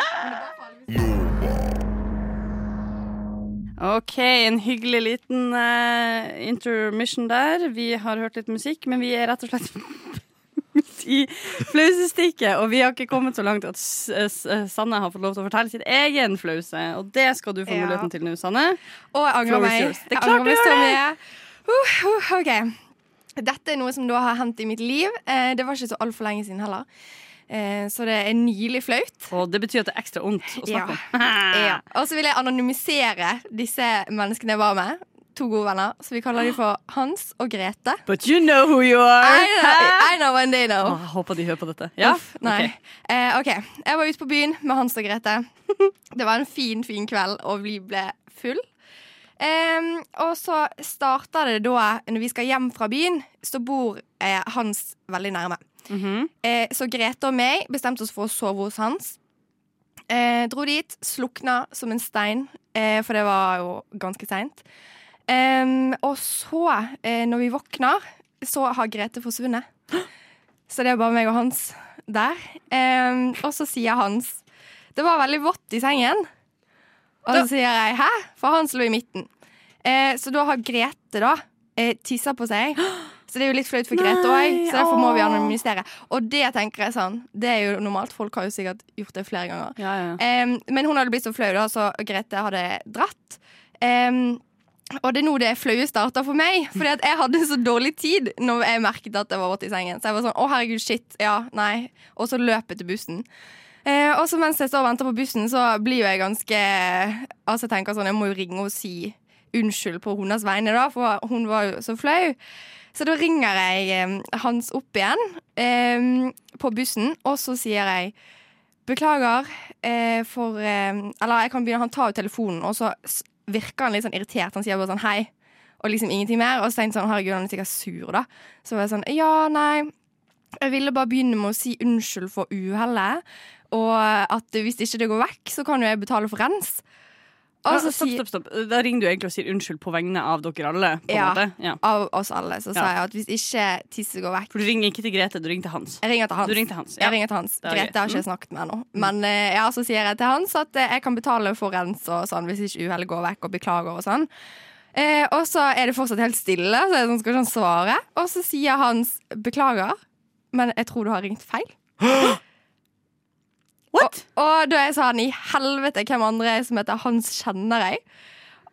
OK, en hyggelig liten uh, intermission der. Vi har hørt litt musikk, men vi er rett og slett <laughs> i flausestikket. Og vi har ikke kommet så langt at Sanne har fått lov til å fortelle sitt egen flause. Og det skal du få Ja. muligheten til nå, Sanne. Og jeg angrer meg. Det er klart du gjør det. Uh, uh, OK. Dette er noe som da har hendt i mitt liv. Eh, det var ikke så altfor lenge siden heller. Eh, så det er nylig flaut. Og det betyr at det er ekstra vondt å Ja. snakke om. <laughs> Ja. <laughs> Og så vil jeg anonymisere disse menneskene jeg var med. To gode venner. Så vi kaller dem for Hans og Grete. But you know who you are! I know, <laughs> I know and they know. Oh, jeg håper de hører på dette. Ja? Uff, nei. Ok. Eh, OK. Jeg var ute på byen med Hans og Grete. Det var en fin, fin kveld, og vi ble full. Um, og så starter det da, når vi skal hjem fra byen, så bor eh, Hans veldig nærme. Mhm. Eh, så Grete og meg bestemte oss for å sove hos Hans. Eh, dro dit, slukna som en stein, eh, for det var jo ganske seint. Og så, eh, når vi våkner, så har Grete forsvunnet. Så det er bare meg og Hans der. Og så sier Hans Det var veldig vått i sengen. Og så sier jeg 'hæ?' For Hans lå i midten. Eh, så da har Grete da eh, tissa på seg. <gasps> Så det er jo litt flaut for Grete òg, så derfor må vi anonymisere. Og det tenker jeg sånn, det er jo normalt. Folk har jo sikkert gjort det flere ganger. Ja, ja. Um, men hun hadde blitt så flau, da, så Grete hadde dratt. Um, og det er nå det flaue starta for meg. Fordi at jeg hadde så dårlig tid når jeg merket at det var vått i sengen. Så jeg var sånn 'Å, herregud, shit'. Ja, nei. Og så løp jeg til bussen. Eh, og så mens jeg står og venter på bussen, så blir jo jeg ganske Altså, jeg tenker sånn Jeg må jo ringe og si unnskyld på hennes vegne, da, for hun var jo så flau. Så da ringer jeg eh, Hans opp igjen eh, på bussen, og så sier jeg Beklager eh, for eh, Eller jeg kan begynne, han tar jo telefonen, og så virker han litt sånn irritert. Han sier bare sånn hei, og liksom ingenting mer. Og så tenkte jeg sånn, herregud, han er sikkert sur, da. Så var jeg sånn ja, nei. Jeg ville bare begynne med å si unnskyld for uhellet. Og at hvis ikke det går vekk, så kan jo jeg betale for rens. Ja, stopp, stopp, stopp. Da ringer du egentlig og sier unnskyld på vegne av dere alle. På Ja. måte. Ja. av oss alle, så sa jeg at hvis ikke tisset går vekk For du ringer ikke til Grete, du ringer til Hans. Jeg ringer til Hans. Ringer til Hans, ja. Ringer til Hans. Grete har ikke jeg snakket med ennå. Men eh, ja, så sier jeg til Hans at eh, jeg kan betale for rens og sånn hvis ikke uhellet går vekk, og beklager og sånn. Eh, og så er det fortsatt helt stille, så jeg skal ikke svare. Og så sier Hans beklager, men jeg tror du har ringt feil. <gasps> What? Og, og da er sånn i helvete hvem andre er som heter Hans kjenner jeg.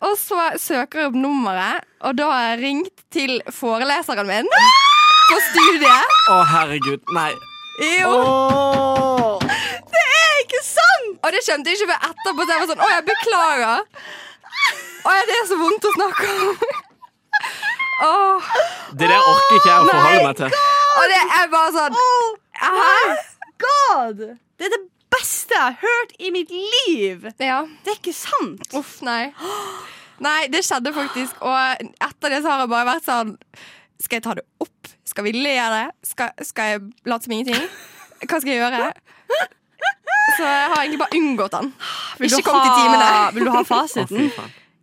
Og så søker jeg opp nummeret, og da har jeg ringt til foreleseren min på studiet. Å, herregud. Nei. Jo, det er ikke sant! Og det skjønte jeg ikke før etterpå. Så jeg var sånn, å, jeg beklager. Å, det er så vondt å snakke om. Åh, Det der orker ikke jeg å forholde meg til. og det er bare sånn Hæ? God! Det er det beste jeg har hørt i mitt liv! Ja. Det er ikke sant! Uff, nei. Nei, det skjedde faktisk. Og etter det så har jeg bare vært sånn Skal jeg ta det opp? Skal vi le av det? Skal, skal jeg late som ingenting? Hva skal jeg gjøre? Så jeg har egentlig bare unngått den. Vil du Ikke kommet i timene. Vil du ha fasiten?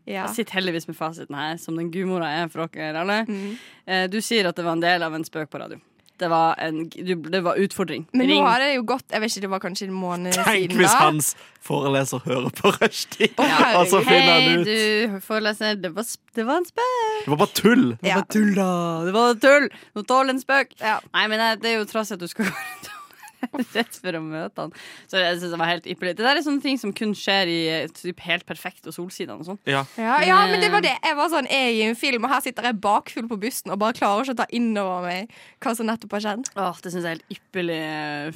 Ja. Jeg sitter heldigvis med fasiten her, som den gudmora er for dere alle. Mm. Eh, Du sier at det var en del av en spøk på radio. Det var, en, du, det var utfordring. Men nå har det jo gått Jeg vet ikke, det var kanskje en måned Tenk siden hvis da. hans foreleser hører på rushtid, oh, ja. og så finner hey, han ut du foreleser. Det var, det var en spøk. Det var bare tull. Det Ja. var tull, da. Det var tull. Nå tåler en spøk. Ja. Nei, men det er jo trass i at du skal gå rundt <laughs> rett for å møte han. Så jeg synes det var helt ypperlig. Det der er sånne ting som kun skjer i typ helt perfekt og Solsidan og sånn. Ja. Ja, ja, men det var det. Jeg var sånn, jeg er i en film, og her sitter jeg bakfull på bussen og bare klarer ikke å ta inn over meg hva som nettopp har skjedd. Åh, det syns jeg er helt ypperlig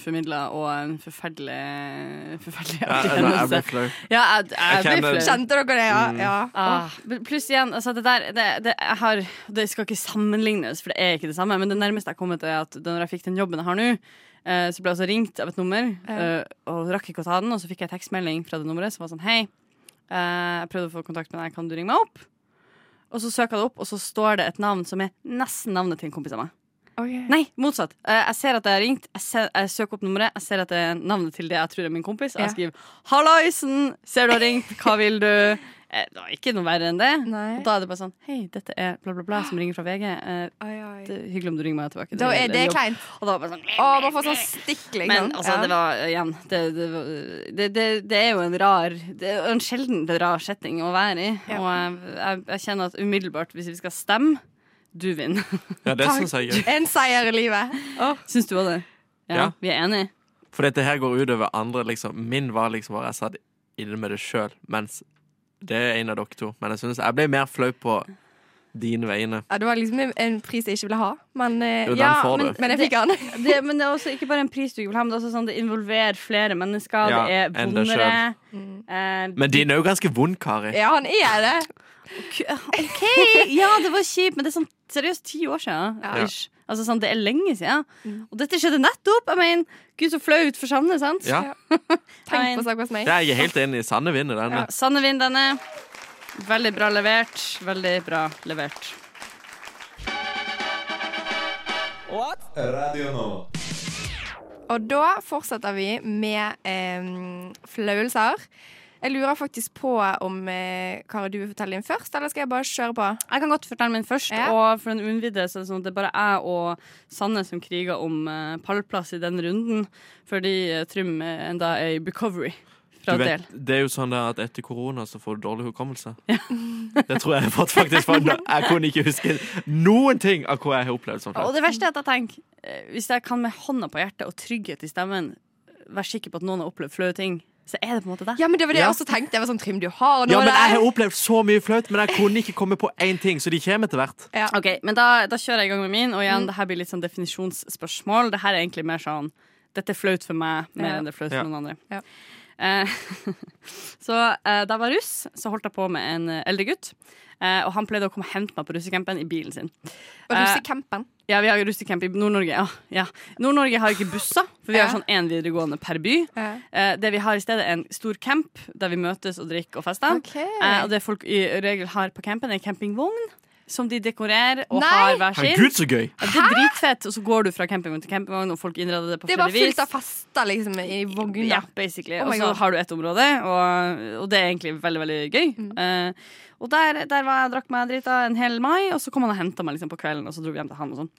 formidla og en forferdelig Forferdelig Ja, jeg, jeg hendelse. Ja, jeg, jeg, Jeg blir flau. Kjente dere det? Ja. Mm. ja. Ah, pluss igjen, altså det der det, det, jeg har, det skal ikke sammenlignes, for det er ikke det samme. Men det nærmeste jeg har kommet, er at når jeg fikk den jobben jeg har nå, så ble jeg også ringt av et nummer, eh, og rakk ikke å ta den. Og så fikk jeg tekstmelding fra det nummeret som var sånn Hei, eh, jeg prøvde å få kontakt med deg, kan du ringe meg opp? Og så søker jeg det opp, og så står det et navn som er nesten navnet til en kompis av meg. Nei, motsatt. Eh, Jeg ser at jeg har ringt, jeg, ser, jeg søker opp nummeret, jeg ser at det er navnet til det jeg tror er min kompis, og jeg skriver 'Hallaisen! Ser du har ringt, hva vil du?' Eh, Det var ikke noe verre enn det. Nei. Og da er det bare sånn 'Hei, dette er bla, bla, bla som ringer fra VG. Eh, Oi, oi. det er hyggelig om du ringer meg tilbake.' Da er det kleint. Og da bare sånn Å, man får sånn stikk, liksom. Men altså, Ja. det var igjen Det, det, det, det, det er jo en rar Det er en sjelden rar setting å være i. Ja. Og jeg, jeg, jeg kjenner at umiddelbart, hvis vi skal stemme, du vinner. Ja, det syns jeg er. En seier i livet. Oh. Syns du òg det? Ja, Ja. Vi er enige? For dette her går utover andre. Liksom. Min var liksom bare jeg satt inne med det sjøl, mens det er en av dere to. Men jeg synes jeg ble mer flau på dine vegne. Ja, det var liksom en pris jeg ikke ville ha, men, eh, Jo, ja, men, men jeg fikk den. <laughs> Det, men det er også ikke bare en pris du ikke vil ha, men det er også sånn det involverer flere mennesker. Ja, det er bondere vondere. Mm. Eh, Men din er jo ganske vond, Kari. Ja, han er det. OK! Ja, det var kjipt, men det er sånn seriøst ti år siden. Ja. Altså sånn, Det er lenge siden. Mm. Og dette skjedde nettopp! Jeg mener, Gud, så flaut for Sanne, sant? Ja, <laughs> Tenk på stakkars meg. det er jeg helt enig i. Sanne vinner denne. Ja, Sanne vinner denne. Veldig bra levert. Veldig bra levert. Radio nå. Og da fortsetter vi med eh, flauelser. Jeg lurer faktisk på om eh, Kari, du vil fortelle din først, eller skal jeg bare kjøre på? Jeg kan godt fortelle min først. Ja. Og for en unnvidde så er det sånn at det er bare jeg og Sanne som kriger om eh, pallplass i den runden, fordi eh, Trym eh, enda er i recovery Du vet, det er jo sånn at etter korona så får du dårlig hukommelse. <laughs> Det tror jeg jeg har fått faktisk for <laughs> Jeg kunne ikke huske noen ting av hva jeg har opplevd som Og det verste er at jeg tenker eh, Hvis jeg kan med hånda på hjertet og trygghet i stemmen være sikker på at noen har opplevd flaue ting, så er det på en måte det. Ja, men det var det Ja. jeg også tenkte. Jeg var sånn, Trym, du har noe Ja, men jeg har opplevd så mye flaut, men jeg kunne ikke komme på én ting, så de kommer etter hvert. Ok, men da, da kjører jeg i gang med min, og igjen, Mm. det her blir litt sånn definisjonsspørsmål. Det her er egentlig mer sånn Dette er flaut for meg, mer Ja. enn det er flaut Ja. for noen andre. Ja. Eh, <laughs> så eh, da jeg var russ, så holdt jeg på med en eh, eldre gutt. Eh, og han pleide å komme og hente meg på russecampen i bilen sin. Og Eh, russecampen. Ja, vi har russecamp i Nord-Norge. Ja, ja. Nord-Norge har ikke busser, for vi har sånn én videregående per by. Eh, det vi har i stedet, er en stor camp der vi møtes og drikker og fester. Okay. Eh, og det folk i regel har på campen, er campingvogn. Som de dekorerer og Nei! har hver sin. Herregud, så gøy! Ja, det er dritfett. Og så går du fra campingvogn til campingvogn, og folk innreder det på Det er bare fullt av fester liksom, i vogna. Ja, basically. Oh og så har du ett område, og, og det er egentlig veldig veldig gøy. Mm. Uh, og der, der var jeg og drakk meg drita en hel mai, og så kom han og henta meg liksom på kvelden, og så dro vi hjem til han og sånn.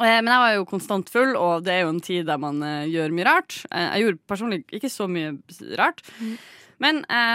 Eh, Men jeg var jo konstant full, og det er jo en tid der man eh, gjør mye rart. Jeg gjorde personlig ikke så mye rart. Mm.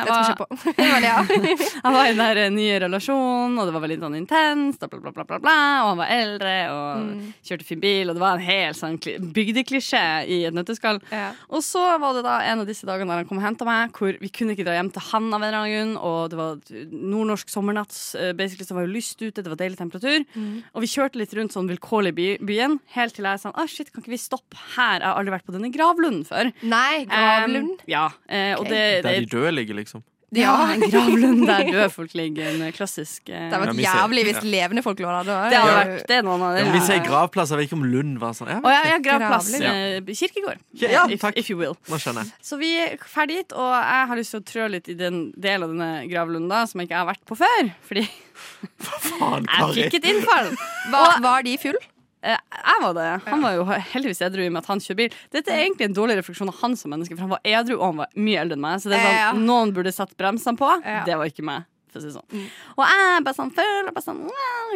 Tror var, jeg <laughs> var det, ja. <laughs> jeg var i den der eh, nye relasjonen, og det var veldig sånn intenst, og bla, bla, bla, bla, bla, og han var eldre og Mm. kjørte fin bil, og det var en hel sånn bygdeklisjé i et nøtteskall. Ja. Og så var det da en av disse dagene der han kom og henta meg, hvor vi kunne ikke dra hjem til han av en eller annen grunn, og det var nordnorsk sommernatt, eh, basically så var jo lyst ute, det var deilig temperatur. Mm. Og vi kjørte litt rundt sånn vilkårlig by, byen, helt til jeg sa ah, shit, kan ikke vi stoppe her? Jeg har aldri vært på denne gravlunden før. Nei, Gravlund. Um, ja. okay. og det, det døde ligger, liksom. ja, en gravlund der døde <laughs> folk ligger. En klassisk eh, Det hadde Ja, vært vi jævlig hvis ja. levende folk lå der. Da. Det hadde Ja. vært det er noen av Ja, men vi sier gravplass, jeg vet ikke om Lund var sånn. Ja, Å ja, ja, gravplass. Gravlund. eh, Kirkegård. Ja, if, takk. if you will. nå skjønner jeg. Så vi er ferdig dit, og jeg har lyst til å trø litt i den delen av denne gravlunden som jeg ikke har vært på før. Fordi <laughs> Faen, jeg Kari. fikk et innfall. Var, var de full? Eh, Jeg var det. Han var jo heldigvis edru i og med at han kjører bil. Dette er egentlig en dårlig refleksjon av han som menneske, for han var edru, og han var mye eldre enn meg. Så det er sånn, Ja. noen burde satt bremsene på. Ja. Det var ikke meg. For å si sånn. Mm. Og jeg bare sånn føler bare sånn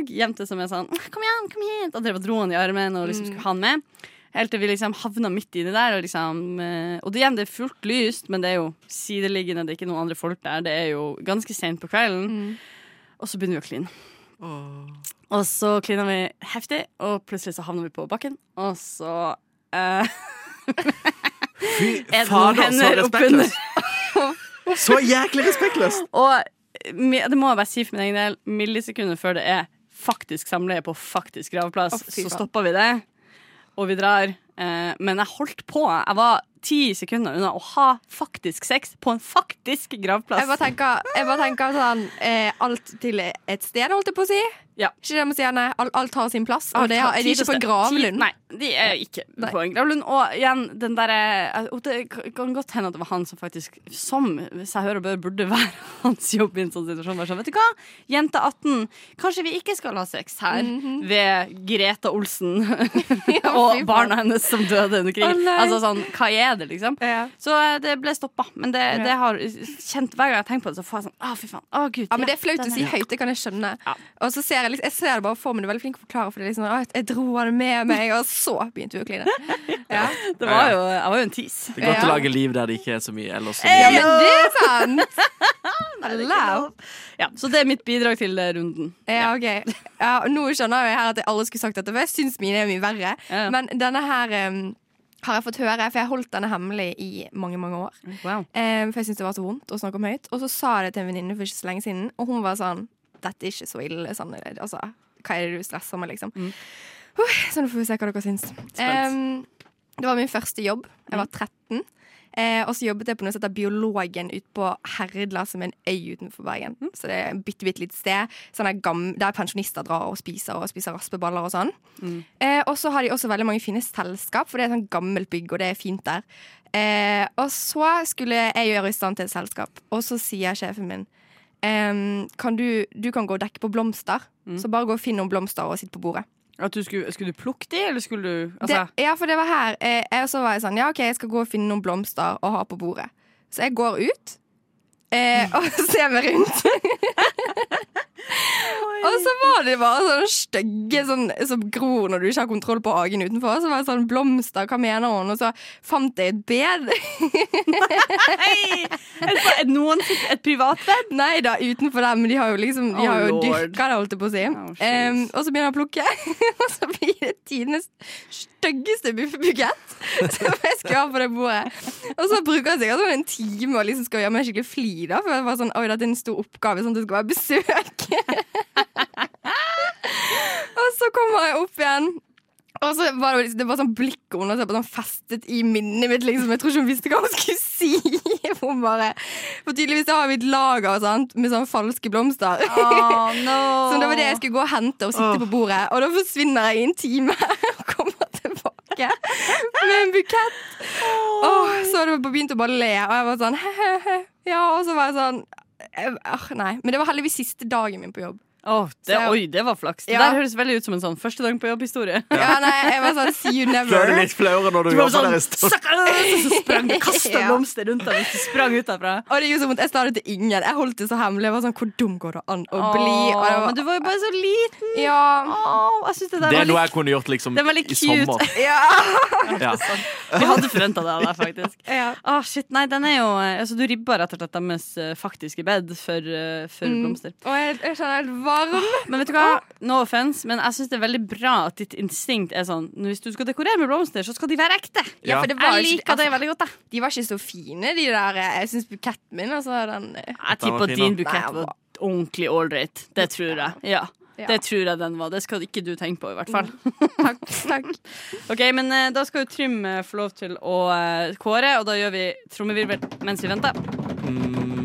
Jente som er sånn Kom igjen, kom hit! Og drev og dro han i armen og liksom skulle ha han med. Helt til vi liksom havna midt inni der. Og, liksom, eh, og det, igjen, det er fullt lyst, men det er jo sideliggende, det er ikke noen andre folk der. Det er jo ganske sent på kvelden. Og så begynner vi å kline. Og så klina vi heftig, og plutselig så havna vi på bakken. Og så uh, <laughs> Fy <laughs> er fader, så respektløst. <laughs> Så jæklig respektløst. Og det må jeg bare si for min egen del, millisekunder før det er faktisk samleie på faktisk gravplass, oh, så stopper vi det, og vi drar. Uh, men jeg holdt på. Jeg var ti sekunder unna å ha faktisk sex på en faktisk gravplass. Jeg bare tenker, jeg bare tenker sånn eh, Alt til et sted, holdt jeg på å si. Ja. Ikke det man sier, nei, alt, alt har sin plass. Og det har, er de ikke på en gravlund. Nei, de er ikke Nei. på en gravlund. Og igjen, den derre Det kan godt hende at det var han som faktisk, som hvis jeg og bør, burde være <laughs> hans jobb i en sånn situasjon. Så, sånn, vet du hva, jente 18, kanskje vi ikke skal ha sex her ved Greta Olsen <laughs> <laughs> og barna hennes som døde under krig. Oh, altså sånn, hva er det, liksom? Ja. Så eh, det ble stoppa. Men det, det har kjent hver gang jeg tenkt på det, så får jeg sånn Å, fy faen. Å, gud. Ja, men Det er flaut å si høyt, det kan jeg skjønne. Ja. Og så ser jeg, jeg ser det bare for meg, du er veldig flink til å forklare, for det er liksom, «Å, jeg dro han med meg, og så begynte vi å kline. <laughs> Ja. Det var jo, jeg var jo en tis. Det er godt Ja. å lage liv der det ikke er så mye ellers. så ja, mye. men det er sant! <laughs> Ja, så det er mitt bidrag til eh, runden. Ja, ok. Ja, nå skjønner jeg her at jeg aldri skulle sagt dette, for jeg syns mine er mye verre. Ja. Men denne her em, har jeg fått høre, for jeg holdt denne hemmelig i mange, mange år. Wow. Eh, for jeg syntes det var så vondt å snakke om høyt. Og så sa jeg det til en venninne for ikke så lenge siden, og hun var sånn Dette er ikke så ille. Sånn, altså, hva er det du stresser med, liksom? Mm. Uh, så nå får vi se hva dere syns. Eh, det var min første jobb. Jeg var 13. Eh, og så jobbet jeg på noe som heter Biologen ute på Herdla, som er en øy utenfor Bergen. Mm. Så det er et bitte, bitte lite sted sånn der, pensjonister drar og spiser og spiser raspeballer og sånn. Mm. Eh, og så har de også veldig mange fine selskap, for det er et sånn gammelt bygg, og det er fint der. Eh, og så skulle jeg gjøre i stand til et selskap, og så sier sjefen min kan du, du kan gå og dekke på blomster, Mm. så bare gå og finn noen blomster og sitt på bordet. At du skulle, skulle du plukke de, eller skulle du altså, det, ja, for det var her. Eh, jeg, så var jeg sånn, ja, ok, jeg skal gå og finne noen blomster og ha på bordet. Så jeg går ut eh, <laughs> og ser meg rundt. Og så var det bare sånne stygge sånn, som gror når du ikke har kontroll på hagen utenfor. Så var det sånn blomster, hva mener hun? Og så fant jeg et bed. Nei! Et, et, noen et privatbed? Nei da, utenfor dem. Men de har jo liksom De Oh, har jo oh, dyrka det, holdt jeg på å si. Oh, um, og så begynner jeg å plukke, <laughs> og så blir det tidenes styggeste bukett som jeg skal ha på det bordet. Og så bruker jeg sikkert sånn en time og liksom skal gjøre meg skikkelig flid, da, for jeg var sånn Oi, dette er en stor oppgave, sånn at det skal være besøk. <laughs> <laughs> og så kommer jeg opp igjen. Og så var det, det var sånn blikk under seg, bare sånn festet i minnet mitt. liksom Jeg tror ikke hun visste hva hun skulle <laughs> si. Hun bare, For tydeligvis har vi et lager sant, med sånne falske blomster. Oh, no. <laughs> Så det var det jeg skulle gå og hente og sitte på bordet. Og da forsvinner jeg i en time og kommer tilbake med en bukett. Åh, så hadde jeg begynt å bare le, og jeg var sånn he-he-he. Ja, og så var jeg sånn eh, Nei. Men det var heldigvis siste dagen min på jobb. Åh, det, Så jeg- oi, det var flaks. Det der høres veldig ut som en sånn første dag på jobb-historie. Ja, nei, jeg var sånn see you Så er det litt flauere når du Du var sånn, der i sånn stund. Så sprang du kasta <laughs> Ja. blomster rundt deg mens du sprang ut derfra. Og det gjorde så vondt. Jeg startet til ingen. Jeg holdt det så hemmelig. Jeg var sånn, Hvor dum går det an å bli? Og var, men du var jo bare så liten. ja, Åh, jeg synes det der Det var er noe litt jeg kunne gjort liksom Det var litt i cute. sommer. <laughs> ja, Ja. Vi hadde forventa det av deg, faktisk. <laughs> ja. Åh, shit, nei, den er jo altså, Du ribba rett og slett deres eh, faktiske bed for, eh, for Mm. blomster. Og jeg, jeg skjønner, helt varm. Men vet du hva? No offense, men jeg syns det er veldig bra at ditt instinkt er sånn Hvis du skal dekorere med blomster, så skal de være ekte. Ja, for det var Jeg ikke- liker det altså, veldig godt, da. De var ikke så fine, de der. Jeg syns buketten min, altså, den Jeg tipper din bukett var ordentlig ålreit. Det tror jeg. Ja. Ja. Det tror jeg den var. Det skal ikke du tenke på, i hvert fall. Takk. takk. <laughs> Ok, Men eh, da skal jo Trym eh, få lov til å eh, kåre, og da gjør vi trommevirvel mens vi venter. Mm,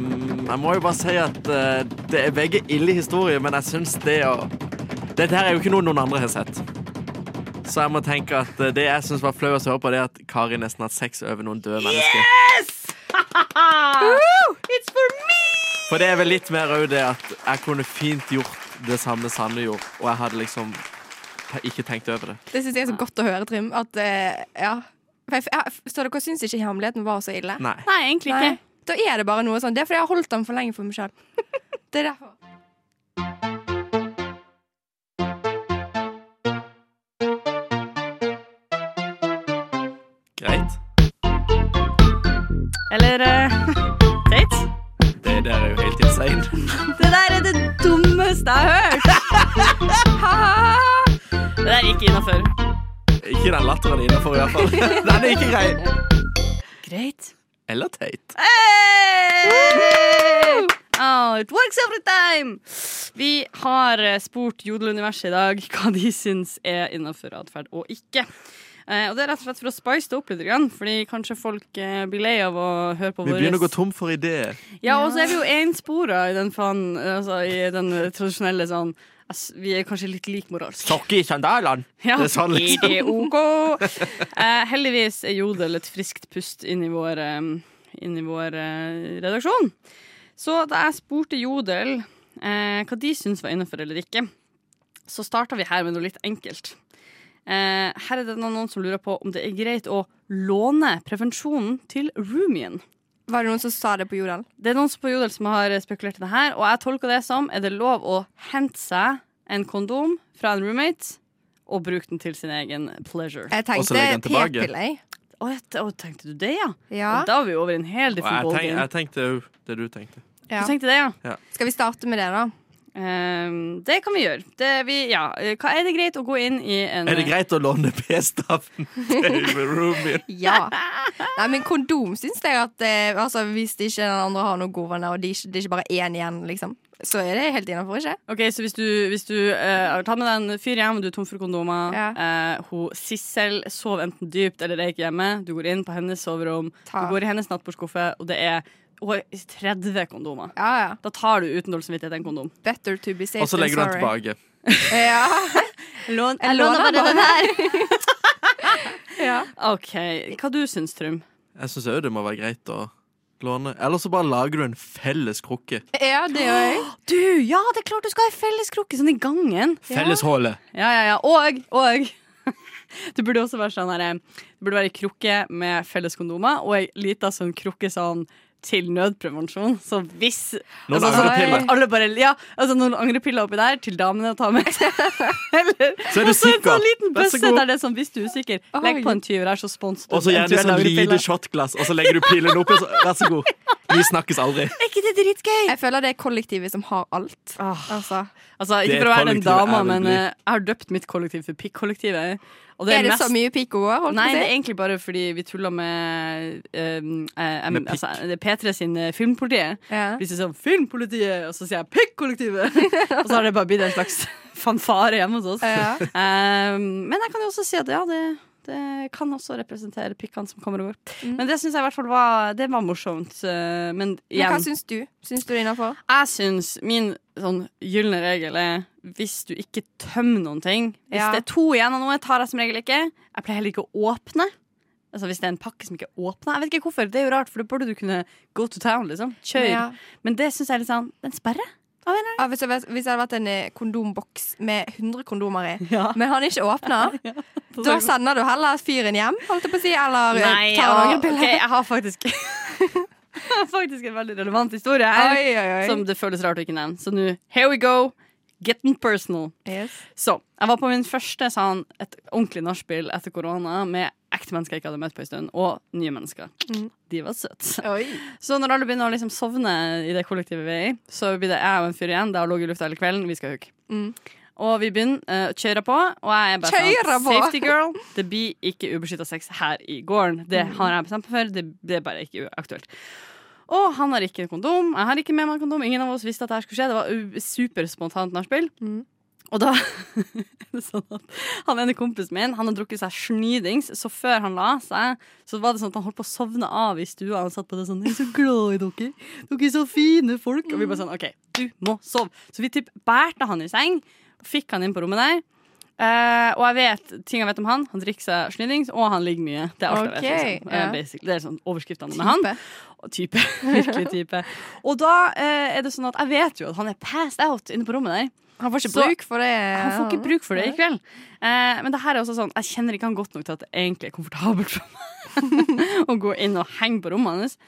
jeg må jo bare si at uh, det er begge ille historier, men jeg syns det å Dette her er jo ikke noe noen andre har sett. Så jeg må tenke at uh, det jeg syns var flauest å høre på, det er at Kari nesten har hatt sex over noen døde mennesker. Yes! <laughs> It's for me! For det er vel litt mer òg det at jeg kunne fint gjort det samme Sanne gjorde, og jeg hadde liksom ikke tenkt over det. Det syns jeg er så godt å høre, Trym. At, uh, ja. For jeg, jeg, så dere syns ikke hemmeligheten var så ille? Nei. Nei, egentlig Nei. Da er det bare noe sånn. Det er fordi jeg har holdt den for lenge for meg sjøl. <laughs> Det er derfor. Greit. Eller <laughs> uh, date? Det der er jo helt insane. <laughs> Det der er det dummeste jeg har hørt! det der gikk innafor. Ikke den latteren innafor, i hvert fall. Den er ikke grei. Greit. Eller teit. Hey! Oh, it works every time! Vi har eh, spurt Jodeluniverset i dag <laughs> hva de syns er innafor atferd og ikke. Eh, og det er rett og slett for å spice det opp litt, fordi kanskje folk eh, blir lei av å høre på Vi våres. begynner å gå tom for ideer. Ja, og så er vi jo enspora i den fan, altså, i den eh, tradisjonelle sånn Vi er kanskje litt likmoralsk. Sokke i sandalene! Ja. Det er sånn, liksom. det er OK. <laughs> Eh, heldigvis er Jodel et friskt pust inn i vår, eh, inn i vår eh, redaksjon. Så da jeg spurte Jodel eh, hva de syntes var innenfor eller ikke, så starta vi her med noe litt enkelt. Eh, her er det noen som lurer på om det er greit å låne prevensjonen til roomien. Var det noen som sa det på Jodel? Det er noen som på Jodel som har spekulert i det her, og jeg tolker det som er det lov å hente seg en kondom fra en roommate og bruke den til sin egen pleasure. Jeg tenkte p-pille. Å, oh, tenkte du det, ja? Ja. Da var vi over i en helt Og different jeg, tenk, ballgame. jeg tenkte òg det du tenkte. ja. Du tenkte det, ja? Skal vi starte med det, da? Ehm, det kan vi gjøre. Det, vi, ja. Hva Er det greit å gå inn i en Er det greit å låne p-staven til roomien? <laughs> Ja. Nei, men kondom syns jeg at eh, altså, Hvis ikke den andre har noen godvenner, og det ikke- det er ikke bare én igjen, liksom, så er det helt innafor, ikke? Ok, Så hvis du, hvis du eh, har tatt med deg en fyr hjem, og du er tom for kondomer Ja. eh, hun Sissel sover enten dypt eller er ikke hjemme. Du går inn på hennes soverom, Ta. du går i hennes nattbordskuffe, og det er har 30 kondomer. Ja, ja. Da tar du uten dårlig samvittighet en kondom. Better to be safe Og så legger du den tilbake. <laughs> Ja. <laughs> Lån, Jeg låner bare den her. <laughs> ja. OK. Hva du syns Trym? Jeg syns òg det må være greit å låne. Eller så bare lager du en felles krukke. ja, det gjør jeg. <gasps> Du, ja, det er klart du skal ha ei felleskrukke sånn i gangen. Felleshullet. Ja, ja, ja. Og, og Det burde også være sånn her Det burde være ei krukke med felles kondomer og ei lita sånn krukke sånn til nødprevensjon. Så hvis Noen altså, angrepiller. at Alle bare, ja, altså noen angrepiller oppi der til damene å ta med. <laughs> Eller Så er du sikker. så en sånn liten så bøsse der det er sånn hvis du er usikker. Legg på en tyver her, så sponser du Og så gjerne sånn lite shotglass, og så legger du pilen oppi. Så, vær så god. Vi snakkes aldri. Er ikke det dritgøy? Jeg føler det er kollektivet som har alt. Altså. Altså, ikke for å være den kollektivet dama, men eh, jeg har døpt mitt kollektiv for Pikk-kollektivet. Og Er det mest- så mye pikk å gå? Holdt Nei, på å det er egentlig bare fordi vi tuller med, um, eh, Med altså, det er P3 sin eh, Filmpolitiet. Ja. Vi sier sånn 'Filmpolitiet', og så sier jeg 'Pikk-kollektivet'. <laughs> og så har det bare blitt en slags <laughs> fanfare hjemme hos oss. Ja. Um, men jeg kan jo også si at ja, det, det kan også representere pikkene som kommer og går. Mm. Men det syns jeg i hvert fall var, det var morsomt. Men Men hva igjen, syns du? Syns du det er innafor? jeg syns min sånn gylne regel er hvis du ikke tømmer noen ting Hvis Ja. det er to igjen av noe, tar jeg som regel ikke. Jeg pleier heller ikke å åpne. Altså Hvis det er en pakke som ikke er åpna. Jeg vet ikke hvorfor, det er jo rart, for da burde du kunne go to town. liksom Kjør. Ja. Men det syns jeg er litt sånn Det er en sperre. Av en eller Ja, hvis, jeg, hvis jeg hadde vært en eh, kondomboks med 100 kondomer i. <laughs> Ja. men han ikke åpna, <laughs> da sender du heller fyren hjem, holdt jeg på å si, eller eh, Nei, tar ja, noen piller. Okay, jeg har faktisk <laughs> Jeg har faktisk en veldig relevant historie her. Oi, oi, oi. Som det føles rart å ikke nevne. Så nå, here we go. Getting personal. Yes. Så, jeg var på min første sånn, et ordentlig nachspiel etter korona med ekte mennesker jeg ikke hadde møtt på en stund, og nye mennesker. Mm. De var søte. Så når alle begynner å liksom sovne i det kollektivet vi er i, så blir det jeg og en fyr igjen. Det har ligget i lufta hele kvelden. Vi skal hooke. Mm. Og vi begynner uh, kjøre på, og jeg er bare sånn! Safety girl. Det blir ikke ubeskytta sex her i gården. Det har jeg bestemt meg for. Det, det er bare ikke aktuelt. Og han har ikke kondom. Jeg har ikke med meg kondom. Ingen av oss visste at dette skulle skje. Det var superspontant nachspiel. Mm. Og da <laughs> er det sånn at Han ene kompisen min Han har drukket seg snydings, så før han la seg, så var det sånn at han holdt på å sovne av i stua. Han satt på det sånn 'Jeg er så glad i dere. Dere er så fine folk.' Og vi bare sånn 'OK, du må sove'. Så vi typ bærte han i seng, fikk han inn på rommet der. Eh, og jeg vet ting jeg vet om han. Han drikker seg snydings, og han ligger mye. Det er alt okay, jeg vet. Liksom. Eh, det er sånn overskriftene med han. Og type. <laughs> Virkelig <laughs> type. Og da uh, er det sånn at jeg vet jo at han er passed out inne på rommet der. Han får ikke Så- bruk for det. Han får ikke bruk for det i kveld. Uh, men det her er også sånn jeg kjenner ikke han godt nok til at det egentlig er komfortabelt for meg <laughs> å gå inn og henge på rommet hans.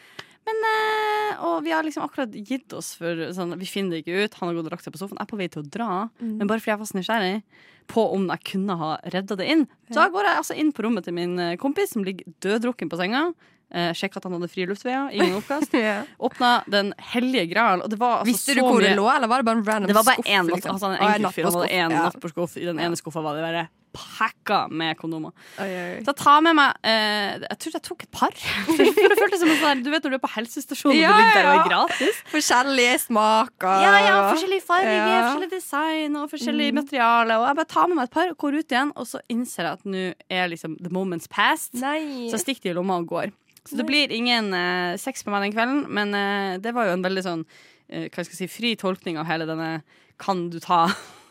Men, eh, og vi har liksom akkurat gitt oss for sånn, Vi finner det ikke ut. Han har gått og lagt seg på sofaen. Jeg er på vei til å dra, men bare fordi jeg var så nysgjerrig på om jeg kunne ha redda det inn. Så da går jeg altså inn på rommet til min eh, kompis, som ligger døddrukken på senga. Eh, Sjekka at han hadde frie luftveier, ingen oppkast. <laughs> Ja. Åpna Den hellige gral, og det var altså Visste du hvor det lå, eller var det bare en random skuff? Det var bare skuff? én natt, liksom? altså, en Å, en enkeltfyr. Han hadde én Ja. nattbordskuff. I den ene skuffa var det bare pakka med kondomer. Oi, oi. Så ta med meg eh, Jeg tror jeg tok et par. <laughs> For det føltes som sånn Du vet når du er på helsestasjonen Ja, og det ligger der og er gratis? Forskjellige smaker. Ja, ja, forskjellig farge, Ja. Mm. forskjellig design og forskjellig materiale. Og jeg bare tar med meg et par, og går ut igjen, og så innser jeg at nå er liksom the moment's past. Nei. Så stikker de i lomma og går. Så det blir ingen eh, sex på meg den kvelden, men eh, det var jo en veldig sånn eh, hva skal jeg si, fri tolkning av hele denne kan du ta.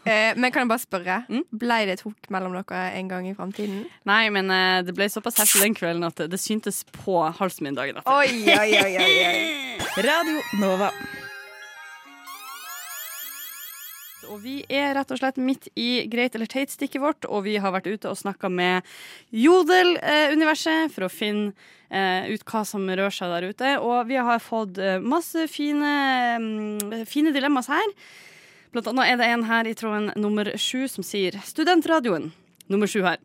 Eh, men kan jeg bare spørre, Mm? ble det et hooke mellom dere en gang i framtiden? Nei, men eh, det ble såpass heftig den kvelden at det, syntes på halsen min dagen etter. Oi, oi, oi, oi, oi. <laughs> Radio Nova. Og vi er rett og slett midt i greit eller teit-stikket vårt, og vi har vært ute og snakka med Jodel-universet for å finne eh, ut hva som rører seg der ute. Og vi har fått eh, masse fine, mm, fine dilemmaer her. Blant annet er det en her i tråden nummer sju som sier Studentradioen. Nummer sju her.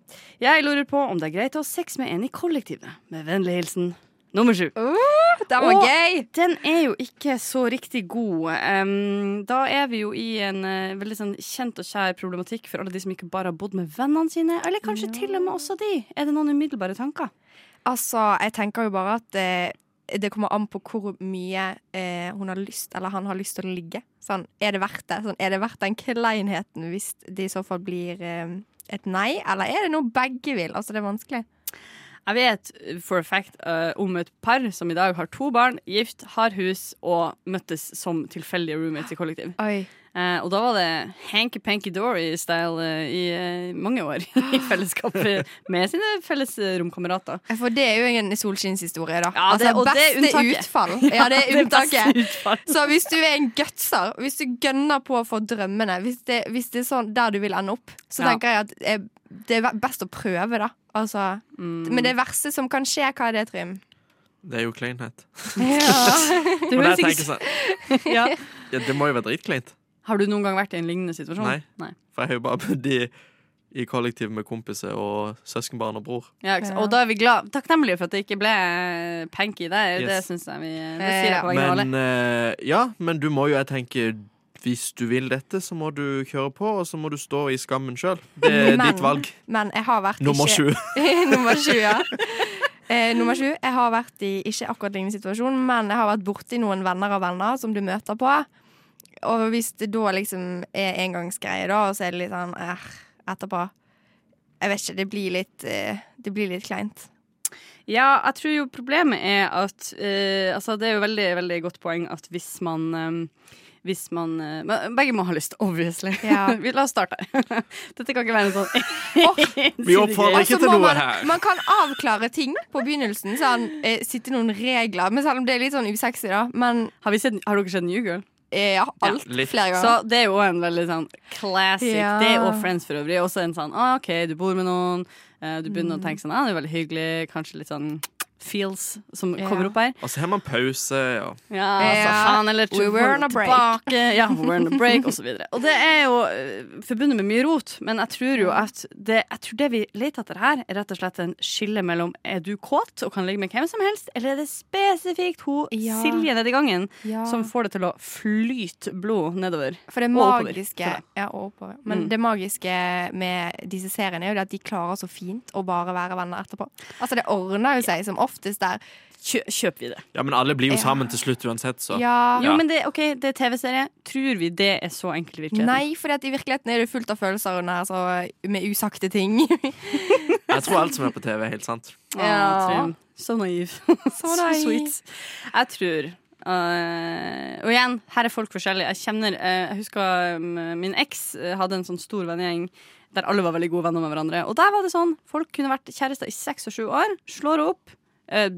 Jeg lurer på om det er greit å ha sex med en i kollektivet. Med vennlig hilsen nummer sju. Den var Og- gøy! Den er jo ikke så riktig god. Um, da er vi jo i en uh, veldig sånn kjent og kjær problematikk for alle de som ikke bare har bodd med vennene sine, eller kanskje til og med også de. Er det noen umiddelbare tanker? Altså, jeg tenker jo bare at eh, det kommer an på hvor mye eh, hun har lyst, eller han har lyst til å ligge. Sånn, er det verdt det? Sånn, er det verdt den kleinheten hvis det i så fall blir eh, et nei, eller er det noe begge vil? Altså, det er vanskelig. Jeg vet for a fact uh, om et par som i dag har to barn, gift, har hus og møttes som tilfeldige roommates i kollektiv. Oi. Eh, og da var det hanky-panky-dory-style eh, i eh, mange år <laughs> i fellesskap <laughs> med sine felles romkamerater. For det er jo en solskinnshistorie, da. Ja, det- altså, og det er beste utfall. <laughs> Ja, det er unntaket. Så hvis du er en gutser, hvis du gønner på å få drømmene, hvis det, hvis det er sånn der du vil ende opp, så Ja. tenker jeg at det er best å prøve, da. Altså, Mm. Men det verste som kan skje, hva er det, Trym? Det er jo kleinhet. Det tenker jeg sånn, ja. ja, Det må jo være dritkleint. Har du noen gang vært i en lignende situasjon? Nei. For jeg har jo bare bodd i, i kollektiv med kompiser og søskenbarn og bror. Ja, ikke sant? Og da er vi glad, takknemlige for at det ikke ble eh, panky der. Det Yes. syns jeg vi Det sier jeg på vegne av alle. Men eh, ja, men du må jo, jeg tenker hvis du vil dette, så må du kjøre på, og så må du stå i skammen sjøl. Det er Men- ditt valg. Men jeg har vært Nummer sju. <laughs> Nummer sju, ja. Eh, nummer sju. Jeg har vært i ikke akkurat lignende situasjon, men jeg har vært borti noen venner av venner som du møter på. Og hvis det da liksom er engangsgreie, da, og så er det litt sånn eh, etterpå Jeg vet ikke. Det blir litt, eh, det blir litt kleint. Ja, jeg tror jo problemet er at eh, Altså, det er jo veldig, veldig godt poeng at hvis man eh, hvis man eh, Begge må ha lyst, obviously. Ja. <laughs> La oss starte. <laughs> Dette kan ikke være en sånn <laughs> Vi oppfordrer ikke til noe man, her. man kan avklare ting på begynnelsen. Sånn, eh, sitte noen regler. Men selv om det er litt sånn usexy, da. Men Har, vi sett, har dere sett New Girl? Eh, ja, alt Ja, flere Så det er jo en veldig sånn classic. Ja. Det og Friends for øvrig. Også en sånn ah, OK, du bor med noen. eh, du begynner å tenke sånn ah, det er veldig hyggelig. Kanskje litt sånn feels som Ja. kommer opp her. Og så har man pause. ja. Ja, altså, Ja. faen, eller We were on a break. tilbake. Ja, we were on a <laughs> break, og så videre. Og det er jo eh, forbundet med mye rot, men jeg tror jo at det, jeg tror det vi leter etter her, er rett og slett en skille mellom er du kåt og kan ligge med hvem som helst, eller er det spesifikt hun Ja. Silje nedi gangen Ja. som får det til å flyte blod nedover? For det Og oppover. magiske ja, og oppover. Men Mm. det magiske med disse seriene er jo det at de klarer så fint å bare være venner etterpå. Altså Det ordner jo seg som oftest der. Kjø, kjøper vi det. Ja, men alle blir jo Ja. sammen til slutt uansett, så. Ja. Jo, men det, okay, det er TV-serie. Tror vi det er så enkelt i virkeligheten? Nei, for i virkeligheten er det fullt av følelser under, så, med usagte ting. <laughs> Jeg tror alt som er på TV, er helt sant. Ja. Ja. Så naiv. <laughs> <laughs> Så naiv. sweet. Jeg tror Uh, Og igjen, her er folk forskjellige. Jeg kjenner uh, Jeg husker um, min eks uh, hadde en sånn stor vennegjeng der alle var veldig gode venner med hverandre. Og der var det sånn folk kunne vært kjærester i seks og sju år, slår opp,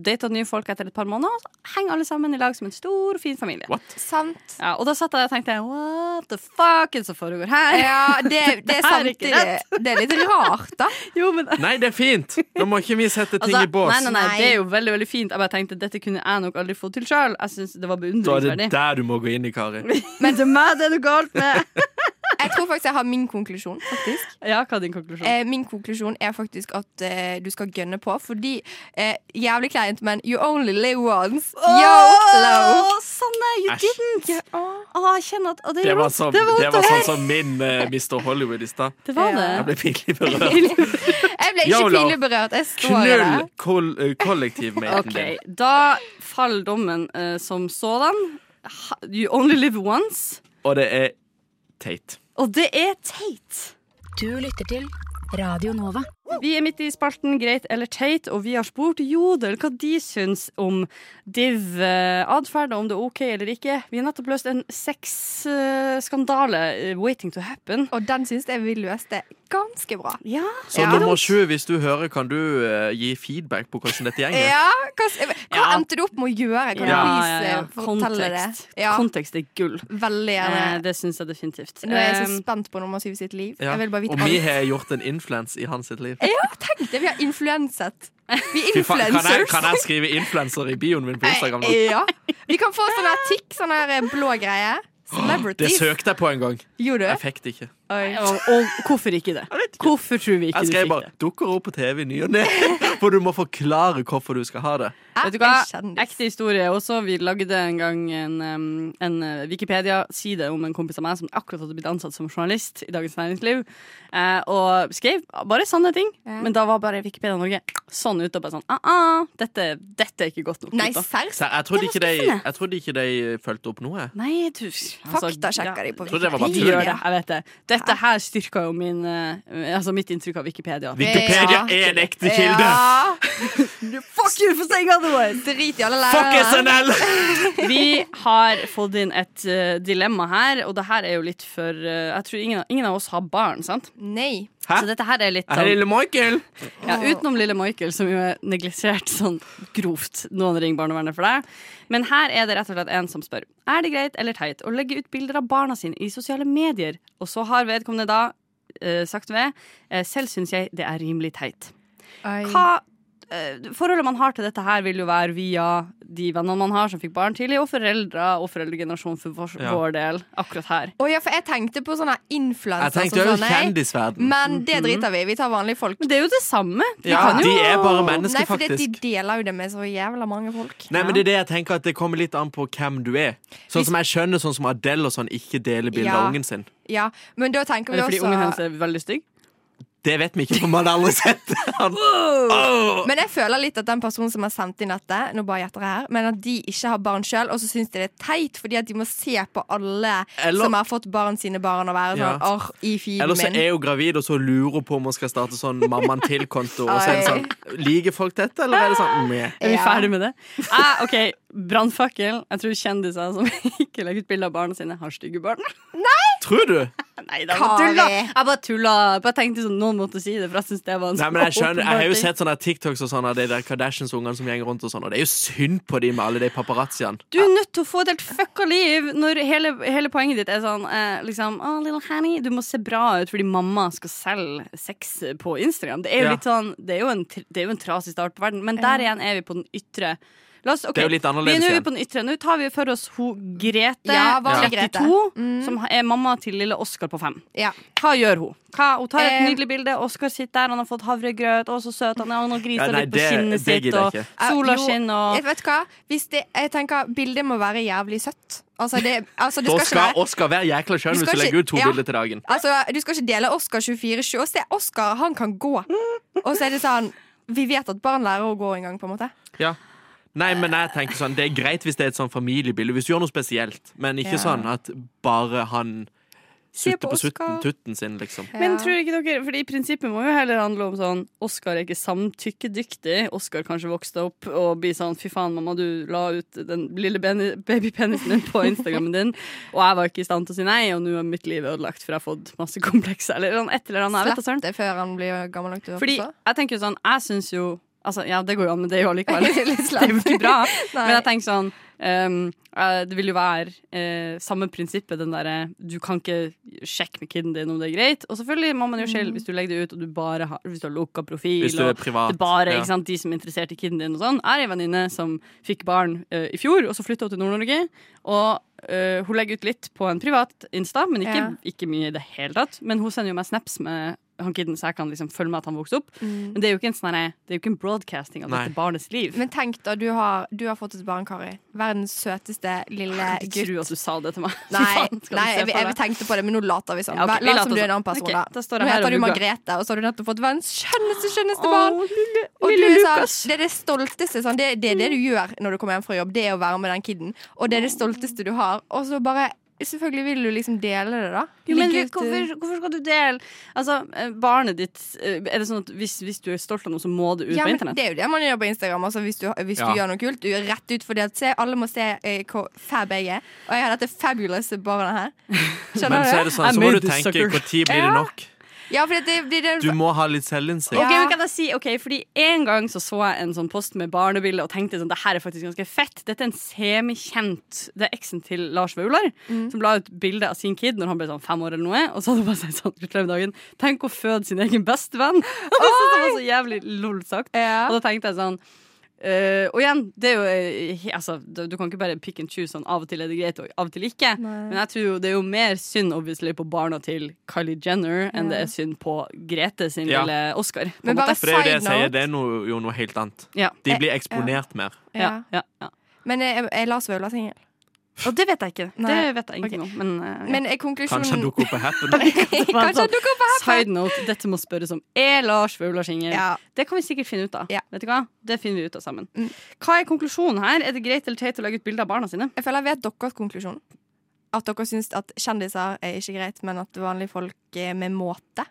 data nye folk etter et par måneder, og så henger alle sammen i lag som en stor, fin familie. Sant. Ja, og da satt jeg og tenkte what the fuck er det som foregår her? Ja, det, <laughs> det er Det er samtidig Det er litt rart, da. <laughs> Jo, men Nei, det er fint! Nå må ikke vi sette ting Altså, i bås. nei, nei, nei, det er jo veldig veldig fint. Jeg bare tenkte Dette kunne jeg nok aldri fått til sjøl. Jeg synes det var Da er det der du må gå inn i, Kari. <laughs> Men til meg det er noe galt med Jeg tror faktisk jeg har min konklusjon. faktisk Ja, hva er din konklusjon? eh, Min konklusjon er faktisk at eh, du skal gønne på, fordi eh, Jævlig kleint, men you only live once. Yo, low. Sanne, you Æsj. didn't! Ja, åh. Å, jeg kjenner at å, det, Det var, som, det var, det var sånn som min eh, Mr. Hollywood i stad. det, var det. Jeg ble pinlig <laughs> berørt. Jeg ble ikke Yolo. pinlig berørt. Jeg står i Knull det. kol eh, kollektivmaten OK, din. da faller dommen eh, som sådan. Ha- You only live once. Og det er teit. Og det er teit. Du lytter til Radio Nova. Vi er midt i spalten Greit eller teit, og vi har spurt Jodel hva de syns om div-atferd, og om det er OK eller ikke. Vi har nettopp løst en sexskandale uh, waiting to happen. Og den syns jeg vi løste ganske bra. Ja, Så Ja. nummer sju, hvis du hører, kan du uh, gi feedback på hvordan dette gjenger? Ja, Hva, hva Ja. endte du opp med å gjøre? Kan ja, du ja, eh, fortelle det? Kontekst. Ja, Kontekst er gull. veldig Eh, gjerne. det syns jeg definitivt. Nå er jeg så Eh, spent på nummer syv sitt liv. Ja. Jeg vil bare vite Og vi har gjort en influens i hans sitt liv. Ja, tenk det! Vi har influenset. Vi er influencers. Kan jeg, kan jeg skrive influenser i bioen min på Instagram? nå? Ja. Vi kan få sånn her tikk, sånn her eh, blå greie. Det søkte jeg på en gang. Gjorde Jeg fikk det ikke. og, og hvorfor ikke det? Hvorfor tror vi ikke Jeg skrev bare det? 'dukker opp på TV i ny og ne'. <laughs> For du må forklare hvorfor du skal ha det. Vet du hva? Ekte historie også. Vi lagde en gang en, en uh, Wikipedia-side om en kompis av meg som akkurat hadde blitt ansatt som journalist i Dagens Næringsliv. Eh, og skrev bare sanne ting. Ja. Men da var bare Wikipedia Norge sånn ute og bare sånn ah, ah, dette, dette er ikke godt nok. Nei, gutta». serr? Jeg trodde ikke de, ikke de fulgte opp noe. Nei, du altså, Faktasjekker ja. de på Jeg det jeg vet det. Dette her styrka jo min, eh, altså mitt inntrykk av Wikipedia. Wikipedia er en ekte kilde! Ja. <laughs> Fuck you for saying otherwise! Drit i alle Fuck. SNL! <laughs> Vi har fått inn et uh, dilemma her, og det her er jo litt for uh, Jeg tror ingen, ingen av oss har barn, sant? Nei. Hæ? Så dette her er litt Er det lille Michael! ja, Utenom lille Michael, som jo er neglisjert sånn grovt. Noen ringer barnevernet for deg. Men her er det rett og slett en som spør Er det greit eller teit å legge ut bilder av barna sine i sosiale medier. Og så har vedkommende da uh, sagt ved Selv syns jeg det er rimelig teit. Oi. Hva Forholdet man har til dette her, vil jo være via de vennene man har som fikk barn tidlig, og foreldre og foreldregenerasjon for vår, Ja. del akkurat her. Å ja, for jeg tenkte på sånne influensere som jo kjendisverden. Men det driter vi i. Vi tar vanlige folk. Men det er jo det samme. De, Ja, kan jo de er bare Nei, for det, de deler jo det med så jævla mange folk. Nei, men det er det jeg tenker at det kommer litt an på hvem du er. Sånn Hvis- som jeg skjønner sånn som Adele og sånn ikke deler bilder Ja. av ungen sin. Ja, men da tenker Er det fordi også ungen hennes er veldig stygg? Det vet vi ikke, for man har aldri sett han. Oh. Men jeg føler litt at den personen som har sendt inn dette, Nå bare gjetter jeg her Men at de ikke har barn sjøl, og så syns de det er teit fordi at de må se på alle Eller- som har fått barn sine barn, og være sånn Ja. Åh, i feeden Eller så er hun gravid og så lurer på om hun skal starte sånn mammaen til-konto. Og så er det sånn Liker folk dette, eller er det sånn meh? <laughs> Er vi ferdig med det? Ah, OK, brannfakkel. Jeg tror kjendiser som <laughs> ikke legger ut bilder av barna sine, har stygge barn. Tror du? <laughs> Nei, da, bare tulla. Jeg bare tulla. Bare tenkte sånn, noen måtte si det, for jeg syns det var en Nei, men jeg skjønner Jeg har jo sett sånne TikToks og sånne av de der Kardashians-ungene som gjenger rundt og sånn, og det er jo synd på de med alle de paparazziene. Du er nødt til å få et helt fucka liv når hele, hele poenget ditt er sånn eh, liksom, oh, little honey, Du må se bra ut fordi mamma skal selge sex på Instagram. Det er jo Ja. litt sånn Det er jo en, det er jo en trasig start på verden, men der igjen er vi på den ytre. La oss, okay. Det er jo litt annerledes er vi igjen. på den ytre. Nå tar vi for oss hun Grete, Ja, vanlig 32, Mm. som er mamma til lille Oskar på fem. Ja. Hva gjør hun? Hva, hun tar et Eh. nydelig bilde. Oskar sitter der, han har fått havregrøt. Å, så søt han er. Han har grisa Ja, litt på det- kinnet det sitt. Og ikke. sola Eh, skinner. Og Vet du hva? Hvis det, jeg tenker Bildet må være jævlig søtt. Altså, det, altså, det Da skal skal være Oskar være jækla skjønn hvis du legger ut to ja. bilder til dagen. Altså, Du skal ikke dele Oscar 24-7. Og se, Oscar han kan gå. Og så er det sånn Vi vet at barn lærer å gå en gang, på en måte. Ja. Nei, men jeg tenker sånn Det er greit hvis det er et sånn familiebilde, hvis du gjør noe spesielt, men ikke Ja. sånn at bare han Se sutter på på sutten, Oscar. tutten sin, liksom. Men tror ikke dere, fordi prinsippet må jo heller handle om sånn Oskar er ikke samtykkedyktig. Oskar kanskje vokste opp og blir sånn Fy faen, mamma, du la ut den lille beni- babypenisen din på Instagrammen din, og jeg var ikke i stand til å si nei, og nå er mitt liv ødelagt, for jeg har fått masse komplekser, eller sånn et eller annet. Jeg vet da søren. Slett det før han blir gammel nok til å Fordi forstå. jeg tenker jo sånn Jeg syns jo Altså, ja, det går jo an, men det er jo allikevel <laughs> Det er jo ikke bra. <laughs> Men jeg tenker sånn ehm, eh, Det vil jo være uh, samme prinsippet, den derre Du kan ikke sjekke med kiden din om det er greit. Og selvfølgelig må man jo skille hvis du legger det ut, og du bare har Hvis du har lukka profil, Hvis du er privat. det bare ja. ikke sant, de som er interessert i kiden din og sånn. Jeg er ei venninne som fikk barn uh, i fjor, og så flytta hun til Nord-Norge. Og uh, hun legger ut litt på en privat Insta, men ikke, Ja. ikke mye i det hele tatt. Men hun sender jo meg snaps med han kiden, så jeg kan liksom følge med at han vokste opp. Mm. Men det er jo ikke en, sånne, det er jo ikke en broadcasting av Nei. dette barnets liv. Men tenk da, du har, du har fått et barn, Kari. Verdens søteste søteste lille gutt. Jeg tror at du sa det til meg. <laughs> Nei, nei jeg, jeg, jeg, tenkte på det, men nå later vi sånn. Ja, okay, vi La som du er en sånn. annen person. okay, da. Nå heter du. Margrethe, og så har du nettopp fått verdens skjønneste, skjønneste Å, barn. lille, Og du lille er sånn, det er det stolteste sånn, det, det er det du gjør når du kommer hjem fra jobb. Det er å være med den kiden. Og det er det stolteste du har. Og så bare Selvfølgelig vil du liksom dele det, da. Jo, men ut- hvorfor, hvorfor skal du dele Altså, eh, barnet ditt eh, Er det sånn at hvis, hvis du er stolt av noe, så må det ut ja, på men internett? Det er jo det man gjør på Instagram. Altså, hvis du, hvis Ja. du gjør noe kult, du gjør rett ut for at se, alle må se eh, hvor fab jeg er. Og jeg har dette fabulous barnet her. <laughs> Skjønner Men så er du? det sånn, så må du tenke når blir det Ja. nok? Ja, for det, det, det, Du må ha litt selvinnsikt. Ok, Ja. men kan jeg si, ok, fordi En gang så så jeg en sånn post med barnebilde og tenkte sånn, det her er faktisk ganske fett. Dette er en semikjent Det er eksen til Lars Vaular, Mm. som la ut bilde av sin kid når han ble sånn fem år eller noe. Og så hadde bare sagt sånn gratulerer med dagen. Tenk å føde sin egen bestevenn! <laughs> Og det synes jeg var så jævlig lol sagt. ja. Og da tenkte jeg sånn eh, og igjen, det er jo eh, altså, du, kan ikke bare pick and choose sånn av og til er det greit, og av og til ikke. Men jeg tror jo det er jo mer synd obviously på barna til Kylie Jenner enn det er synd på Grete sin Ja. lille Oscar. Men bare For det er jo det jeg sier, det er noe, jo noe helt annet. Ja. De blir eksponert mer. Ja, ja, ja. Men er, er Lars være singel? Og det vet jeg ikke. Nei. Det vet jeg ingenting ingenting om. Men, uh, Men er Kanskje han dukker opp på Happen. <laughs> Kanskje han dukker opp på Happen? Side note, dette må spørres om. Er Lars Vaular singel? Ja. Det kan vi sikkert finne ut av. Ja. Vet du hva? Det finner vi ut av sammen. Mm. Hva er konklusjonen her? Er det greit eller teit å legge ut bilder av barna sine? Jeg føler jeg vet deres konklusjon. At dere syns at kjendiser er ikke greit, men at vanlige folk er med måte.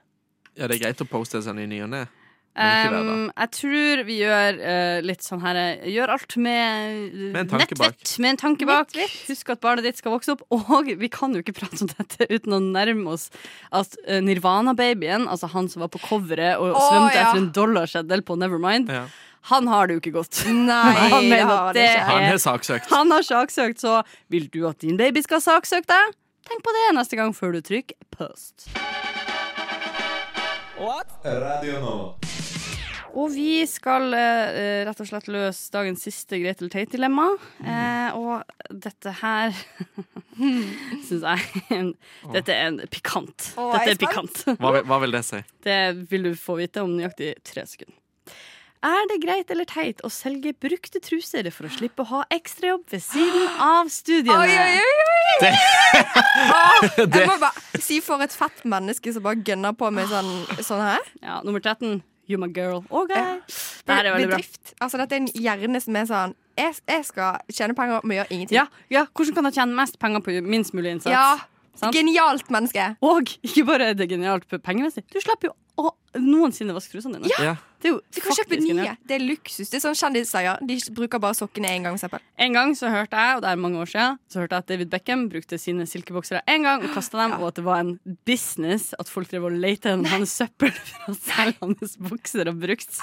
Ja, det er greit å poste seg i ny og ne. Um, jeg tror vi gjør uh, litt sånn her eh, Gjør alt med, nettvett. Med en tanke bak. Husk at barnet ditt skal vokse opp. Og vi kan jo ikke prate om dette uten å nærme oss at uh, Nirvana-babyen, altså han som var på coveret og oh, svømte ja. etter en dollarseddel på Nevermind, Ja. han har det jo ikke godt. Nei, <laughs> Han mener har det er. Han er saksøkt. Han har saksøkt, så vil du at din baby skal saksøke deg? Tenk på det neste gang før du trykker post. Radio Nova. Og vi skal eh, rett og slett løse dagens siste Greit eller teit-dilemma. Eh, og dette her <laughs> syns jeg en, Dette er en pikant. Å, Dette er er pikant. <laughs> Hva, vil- hva vil det si? Det vil du få vite om nøyaktig tre sekunder. Er det greit eller teit å selge brukte truser for å slippe å ha ekstrajobb ved siden av studiene? Oi, oi, oi, oi. Åh, jeg <laughs> må bare si for et fett menneske som bare gønner på med sånn, sånn her. Ja, nummer 13. You my girl. OK. Ja. Det er veldig bra. Bedrift. Altså, dette er en hjerne som er sånn Jeg, jeg skal tjene penger, men gjør ingenting. Ja, ja, hvordan kan jeg tjene mest penger på minst mulig innsats? Ja, Sant? Genialt menneske. Og ikke bare er det genialt på pengemessig, du slipper jo å noensinne vaske trusene dine. Ja. Det er jo Du kan kjøpe nye. genialt. Det er luksus. Det er sånn kjendiser gjør. De bruker bare sokkene én gang. eksempel. En gang så hørte jeg, og det er mange år siden, så hørte jeg at David Beckham brukte sine silkeboksere én gang og kasta dem, og at det var en business at folk drev og lette etter hans søppel for å selge hans boksere brukt.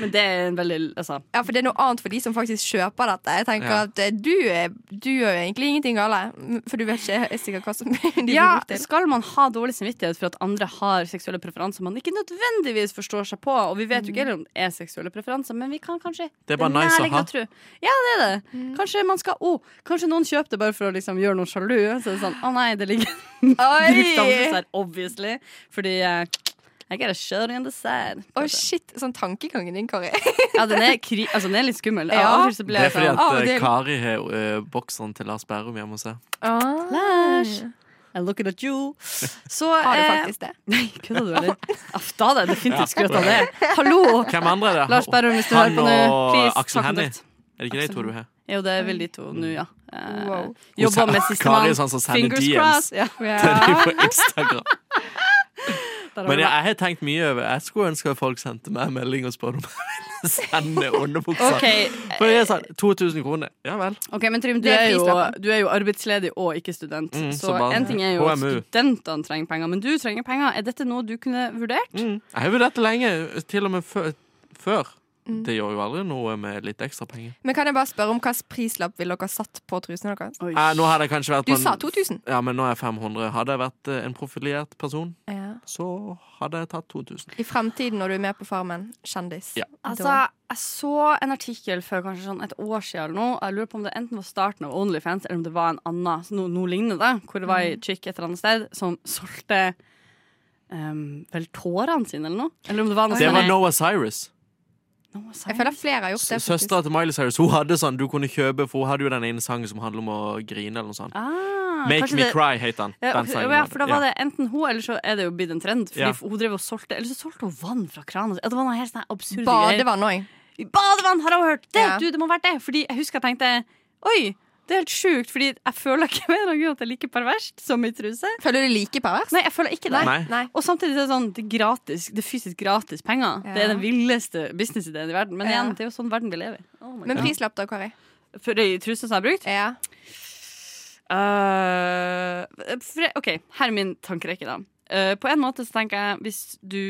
Men det er en veldig Altså. Ja, for Det er noe annet for de som faktisk kjøper dette. Jeg tenker Ja. at eh, du, er, du gjør jo egentlig ingenting galt, for du vet ikke sikkert hva som <laughs> de blir Ja, brukt til. skal man ha dårlig samvittighet for at andre har seksuelle preferanser man ikke nødvendigvis forstår seg på, og vi vet jo ikke heller om det er seksuelle preferanser, men vi kan kanskje Det er bare nice å ha. tro. Ja, det er det. Kanskje man skal oh, Kanskje noen kjøper det bare for å liksom gjøre noen sjalu. Så det er sånn, å nei, det ligger <laughs> Oi! <laughs> brukt her, obviously. Fordi eh, I got a shot on the side. Å, shit. Sånn tankegangen din, Kari. <laughs> Ja, den er, kri altså, den er litt skummel. Ja. Av og til så Det blir er fordi sånn at ah, eh, til. Kari har eh, bokseren til Lars Bærum hjemme hos seg. Flash. I'm looking at you. Så Har du eh, faktisk det? <laughs> Nei, kødder du, eller? Da hadde jeg definitivt skrøt av det. Hallo! Hvem andre er det? Lars Berrum, hvis du hører på nå, please, Aksel Hennie. Er det ikke de to du har? Jo, det er vel de to nå, ja. Eh, Wow. Jobba med Kari sistemann. er sånn som sender Fingers DMs. crossed. Ja, Til de på Instagram. Der Men jeg, jeg har tenkt mye over Jeg skulle ønske at folk sendte meg en melding og spurte om jeg ville sende underbuksa. Okay. For er sånn 2000 kroner. Ja vel. Okay, men Trym, du er jo, du er jo arbeidsledig og ikke student. Mm, så så bare- en ting er jo at HMU. studentene trenger penger, men du trenger penger. Er dette noe du kunne vurdert? Mm. Jeg har vurdert det lenge, til og med før. Mm. Det gjør jo aldri noe med litt ekstra penger. Men kan jeg bare spørre om hvilken prislapp ville dere satt på trusene deres? Eh, nå hadde jeg kanskje vært Du en, sa 2000. Ja, men nå er jeg 500. Hadde jeg vært eh, en profilert person, Ja. så hadde jeg tatt 2000. I fremtiden, når du er med på Farmen, kjendis. Ja. Altså, jeg så en artikkel for kanskje sånn et år siden eller noe. Jeg lurer på om det enten var starten av Onlyfans, eller om det var en annen noe, noe lignende. Hvor det var ei chick et eller annet sted som solgte um, vel tårene sine, eller noe. Eller om det var noe Det sånn var Noah Cyrus. Jeg føler flere har gjort det. Søstera til Miley Cyrus Hun hadde sånn du kunne kjøpe, for hun hadde jo den ene sangen som handler om å grine. eller noe sånt Ah, Make Me det- Cry het den. Ja, den sangen ja, for da var det enten hun, eller så er det jo blitt en trend. Fordi Ja. hun drev og solgte Eller så solgte hun vann fra kranen. Det var noe helt sånn absurd. Badevann òg. Badevann har jeg hørt! Det, Ja. du, det må være det. Fordi jeg husker jeg tenkte Oi, det er helt sjukt. Fordi jeg føler ikke med noen grunn at det er like perverst som i truse. Føler du like perverst? Nei, jeg føler ikke det. Nei. Nei. Og samtidig er det sånn, det er gratis. Det er fysisk gratis penger. Det er den villeste businessideen i verden. Men Ja. igjen, det er jo sånn verden vi lever i. Oh Men prislapp, da, Kari? For de truse som jeg har brukt? Ja. Uh, for, OK, her er min tankerekke, da. Uh, på en måte så tenker jeg hvis du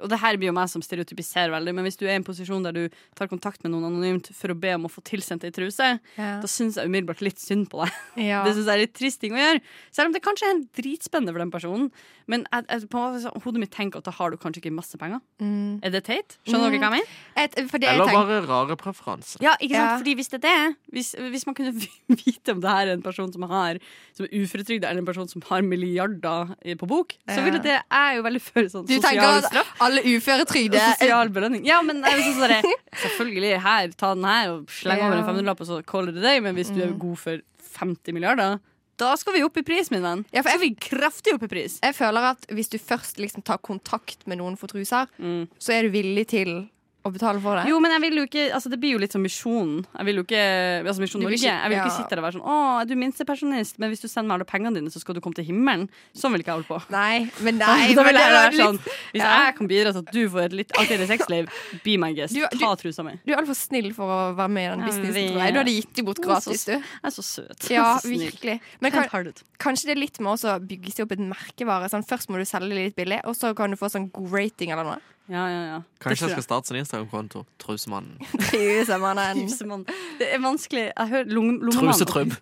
og det her blir jo meg som stereotypiserer veldig, men hvis du er i en posisjon der du tar kontakt med noen anonymt for å be om å få tilsendt ei truse, Ja. da syns jeg umiddelbart litt synd på deg. <laughs> ja. Det synes jeg er litt trist ting å gjøre. Selv om det kanskje er en dritspennende for den personen. Men jeg, jeg, på en måte, hodet mitt tenker at da har du kanskje ikke masse penger. Mm. Er det teit? Skjønner dere hva jeg mener? Et, for det jeg Eller bare rare preferanser. Ja, ikke sant? Ja. Fordi hvis det er det, hvis, hvis man kunne <laughs> vite om det her er en person som har Som er uføretrygda, eller en person som har milliarder på bok, så ville det Jeg er jo veldig for sånn sosial straff. alle uføretrygde sosial belønning. Ja, men sånn <laughs> selvfølgelig, her, ta den her og sleng over en Ja. 500-lapp, og så call it a day. Men hvis du er god for 50 milliarder, da skal vi opp i pris, min venn. Ja, jeg- kraftig opp i pris. Jeg føler at hvis du først liksom tar kontakt med noen for truser, Mm. så er du villig til å betale for det. Jo, men jeg vil jo ikke Altså, det blir jo litt som Misjonen. Jeg vil jo ikke Altså Misjon Norge. Jeg vil jo ikke sitte der og være sånn Å, er du minstepensjonist, men hvis du sender meg alle pengene dine, så skal du komme til himmelen. Sånn vil ikke jeg holde på. <laughs> Nei, men <laughs> nei da vil jeg være litt- sånn Hvis Ja. jeg kan bidra til at du får et litt artigere sexliv, be my guest. Du- du- Ta trusa mi. Du er altfor snill for å være med i den businessen, tror jeg. Du hadde gitt dem bort gratis, du. Jeg er så søt. Ja, <laughs> så virkelig. Men kan, kanskje det er litt med å bygge seg opp et merkevare. Sånn, først må du selge litt billig, og så kan du få sånn god rating eller noe. Ja, ja, ja. Kanskje jeg skal starte sin Instagram-konto. <laughs> Trusemannen. Trusemannen. Trusemann. Det er vanskelig. Jeg hører lom- lommemann. Trusetrym.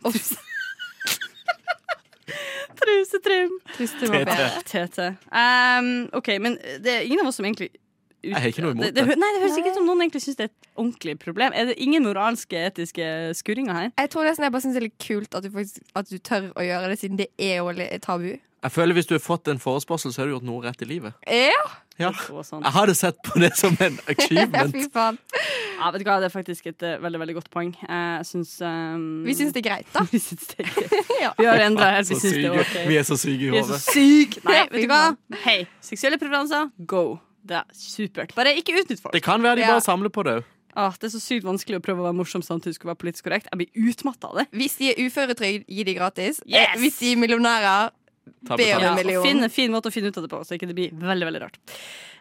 Trusetrym. Trusetrym. TT. Um, OK, men det er ingen av oss som egentlig ut- Jeg har ikke noe imot det, det, det Nei, det høres ikke ut som noen egentlig syns det er et ordentlig problem. Er det ingen moralske, etiske skurringer her? Jeg tror nesten jeg bare synes det er litt kult at du, faktisk, at du tør å gjøre det, siden det er jo litt tabu. Jeg føler Hvis du har fått en forespørsel, så har du gjort noe rett i livet. Ja, Ja. Jeg hadde sett på det som en achievement. <laughs> fy faen. Ja, vet du hva, Det er faktisk et eh, veldig veldig godt poeng. Jeg synes, um, Vi syns det er greit, da. <laughs> Vi syns det er greit. <laughs> Ja. Vi har endra helt. Vi syns det er syke. ok. Vi er så syke i Vi så hodet. Nei, vet du hva? Hei, seksuelle preferanser, go. Det er supert. Bare ikke utnytt folk. Det kan være de Ja. bare samler på det òg. Ah, det er så sykt vanskelig å prøve å være morsom samtidig som være politisk korrekt. Jeg blir utmatta av det. Hvis de er uføretrygd, gi de gratis. Yes! Eh, Hvis de er millionærer, Be om en million. Finn en fin måte å finne ut av det på, så ikke det blir veldig veldig rart.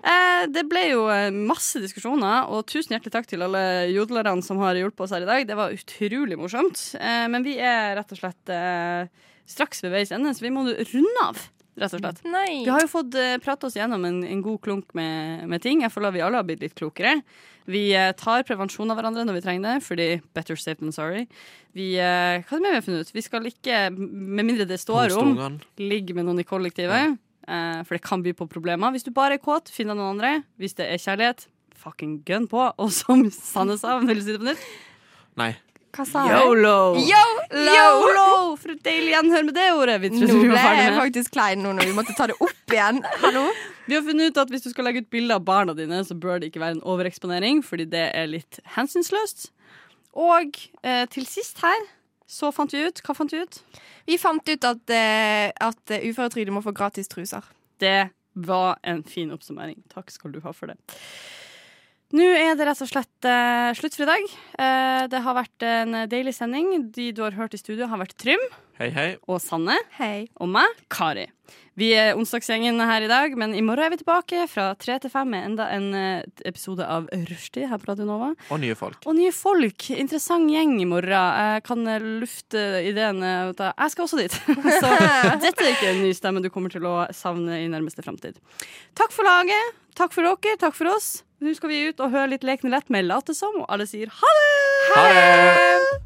Eh, det ble jo eh, masse diskusjoner, og tusen hjertelig takk til alle jodlerne som har hjulpet oss her i dag. Det var utrolig morsomt. Eh, men vi er rett og slett eh, straks ved veis ende, så vi må runde av. Rett og slett. Nei. Vi har jo fått uh, prate oss gjennom en, en god klunk med, med ting. Jeg føler vi alle har blitt litt klokere. Vi eh, tar prevensjon av hverandre når vi trenger det, fordi better safe than sorry. Vi, eh, hva er det mer vi har funnet ut? Vi skal ikke, med mindre det står om, ligge med noen i kollektivet. Ja. for det kan by på problemer. Hvis du bare er kåt, finn deg noen andre. Hvis det er kjærlighet, fucking gun på. Og som Sanne sa, vil du si det på nytt? Nei. Hva sa jeg? Yolo! Yolo! Yolo! For et deilig gjenhør med det ordet. Vi Nå trodde vi ble var ferdig jeg med. faktisk klein nå når vi måtte ta det opp igjen. Hallo? Vi har funnet ut at hvis du skal legge ut bilder av barna dine, så bør det ikke være en overeksponering, fordi det er litt hensynsløst. Og eh, til sist her så fant vi ut Hva fant vi ut? Vi fant ut at, eh, at eh, uføretrygde må få gratis truser. Det var en fin oppsummering. Takk skal du ha for det. Nå er det rett og slett uh, slutt for i dag. Uh, det har vært en deilig sending. De du har hørt i studio, har vært Trym Hei, hei. og Sanne. Hei. Og meg, Kari. Vi er onsdagsgjengen her i dag, men i morgen er vi tilbake fra tre til fem med enda en eh, episode av Rushtid her på Radio Nova. Og nye folk. Og nye folk. Interessant gjeng i morgen. Jeg kan eh, lufte ideen eh, jeg skal også dit. <laughs> Så dette er ikke en ny stemme du kommer til å savne i nærmeste framtid. Takk for laget. Takk for dere. Takk for oss. Nå skal vi ut og høre litt Lekne lett med Late som, og alle sier ha det! Ha det!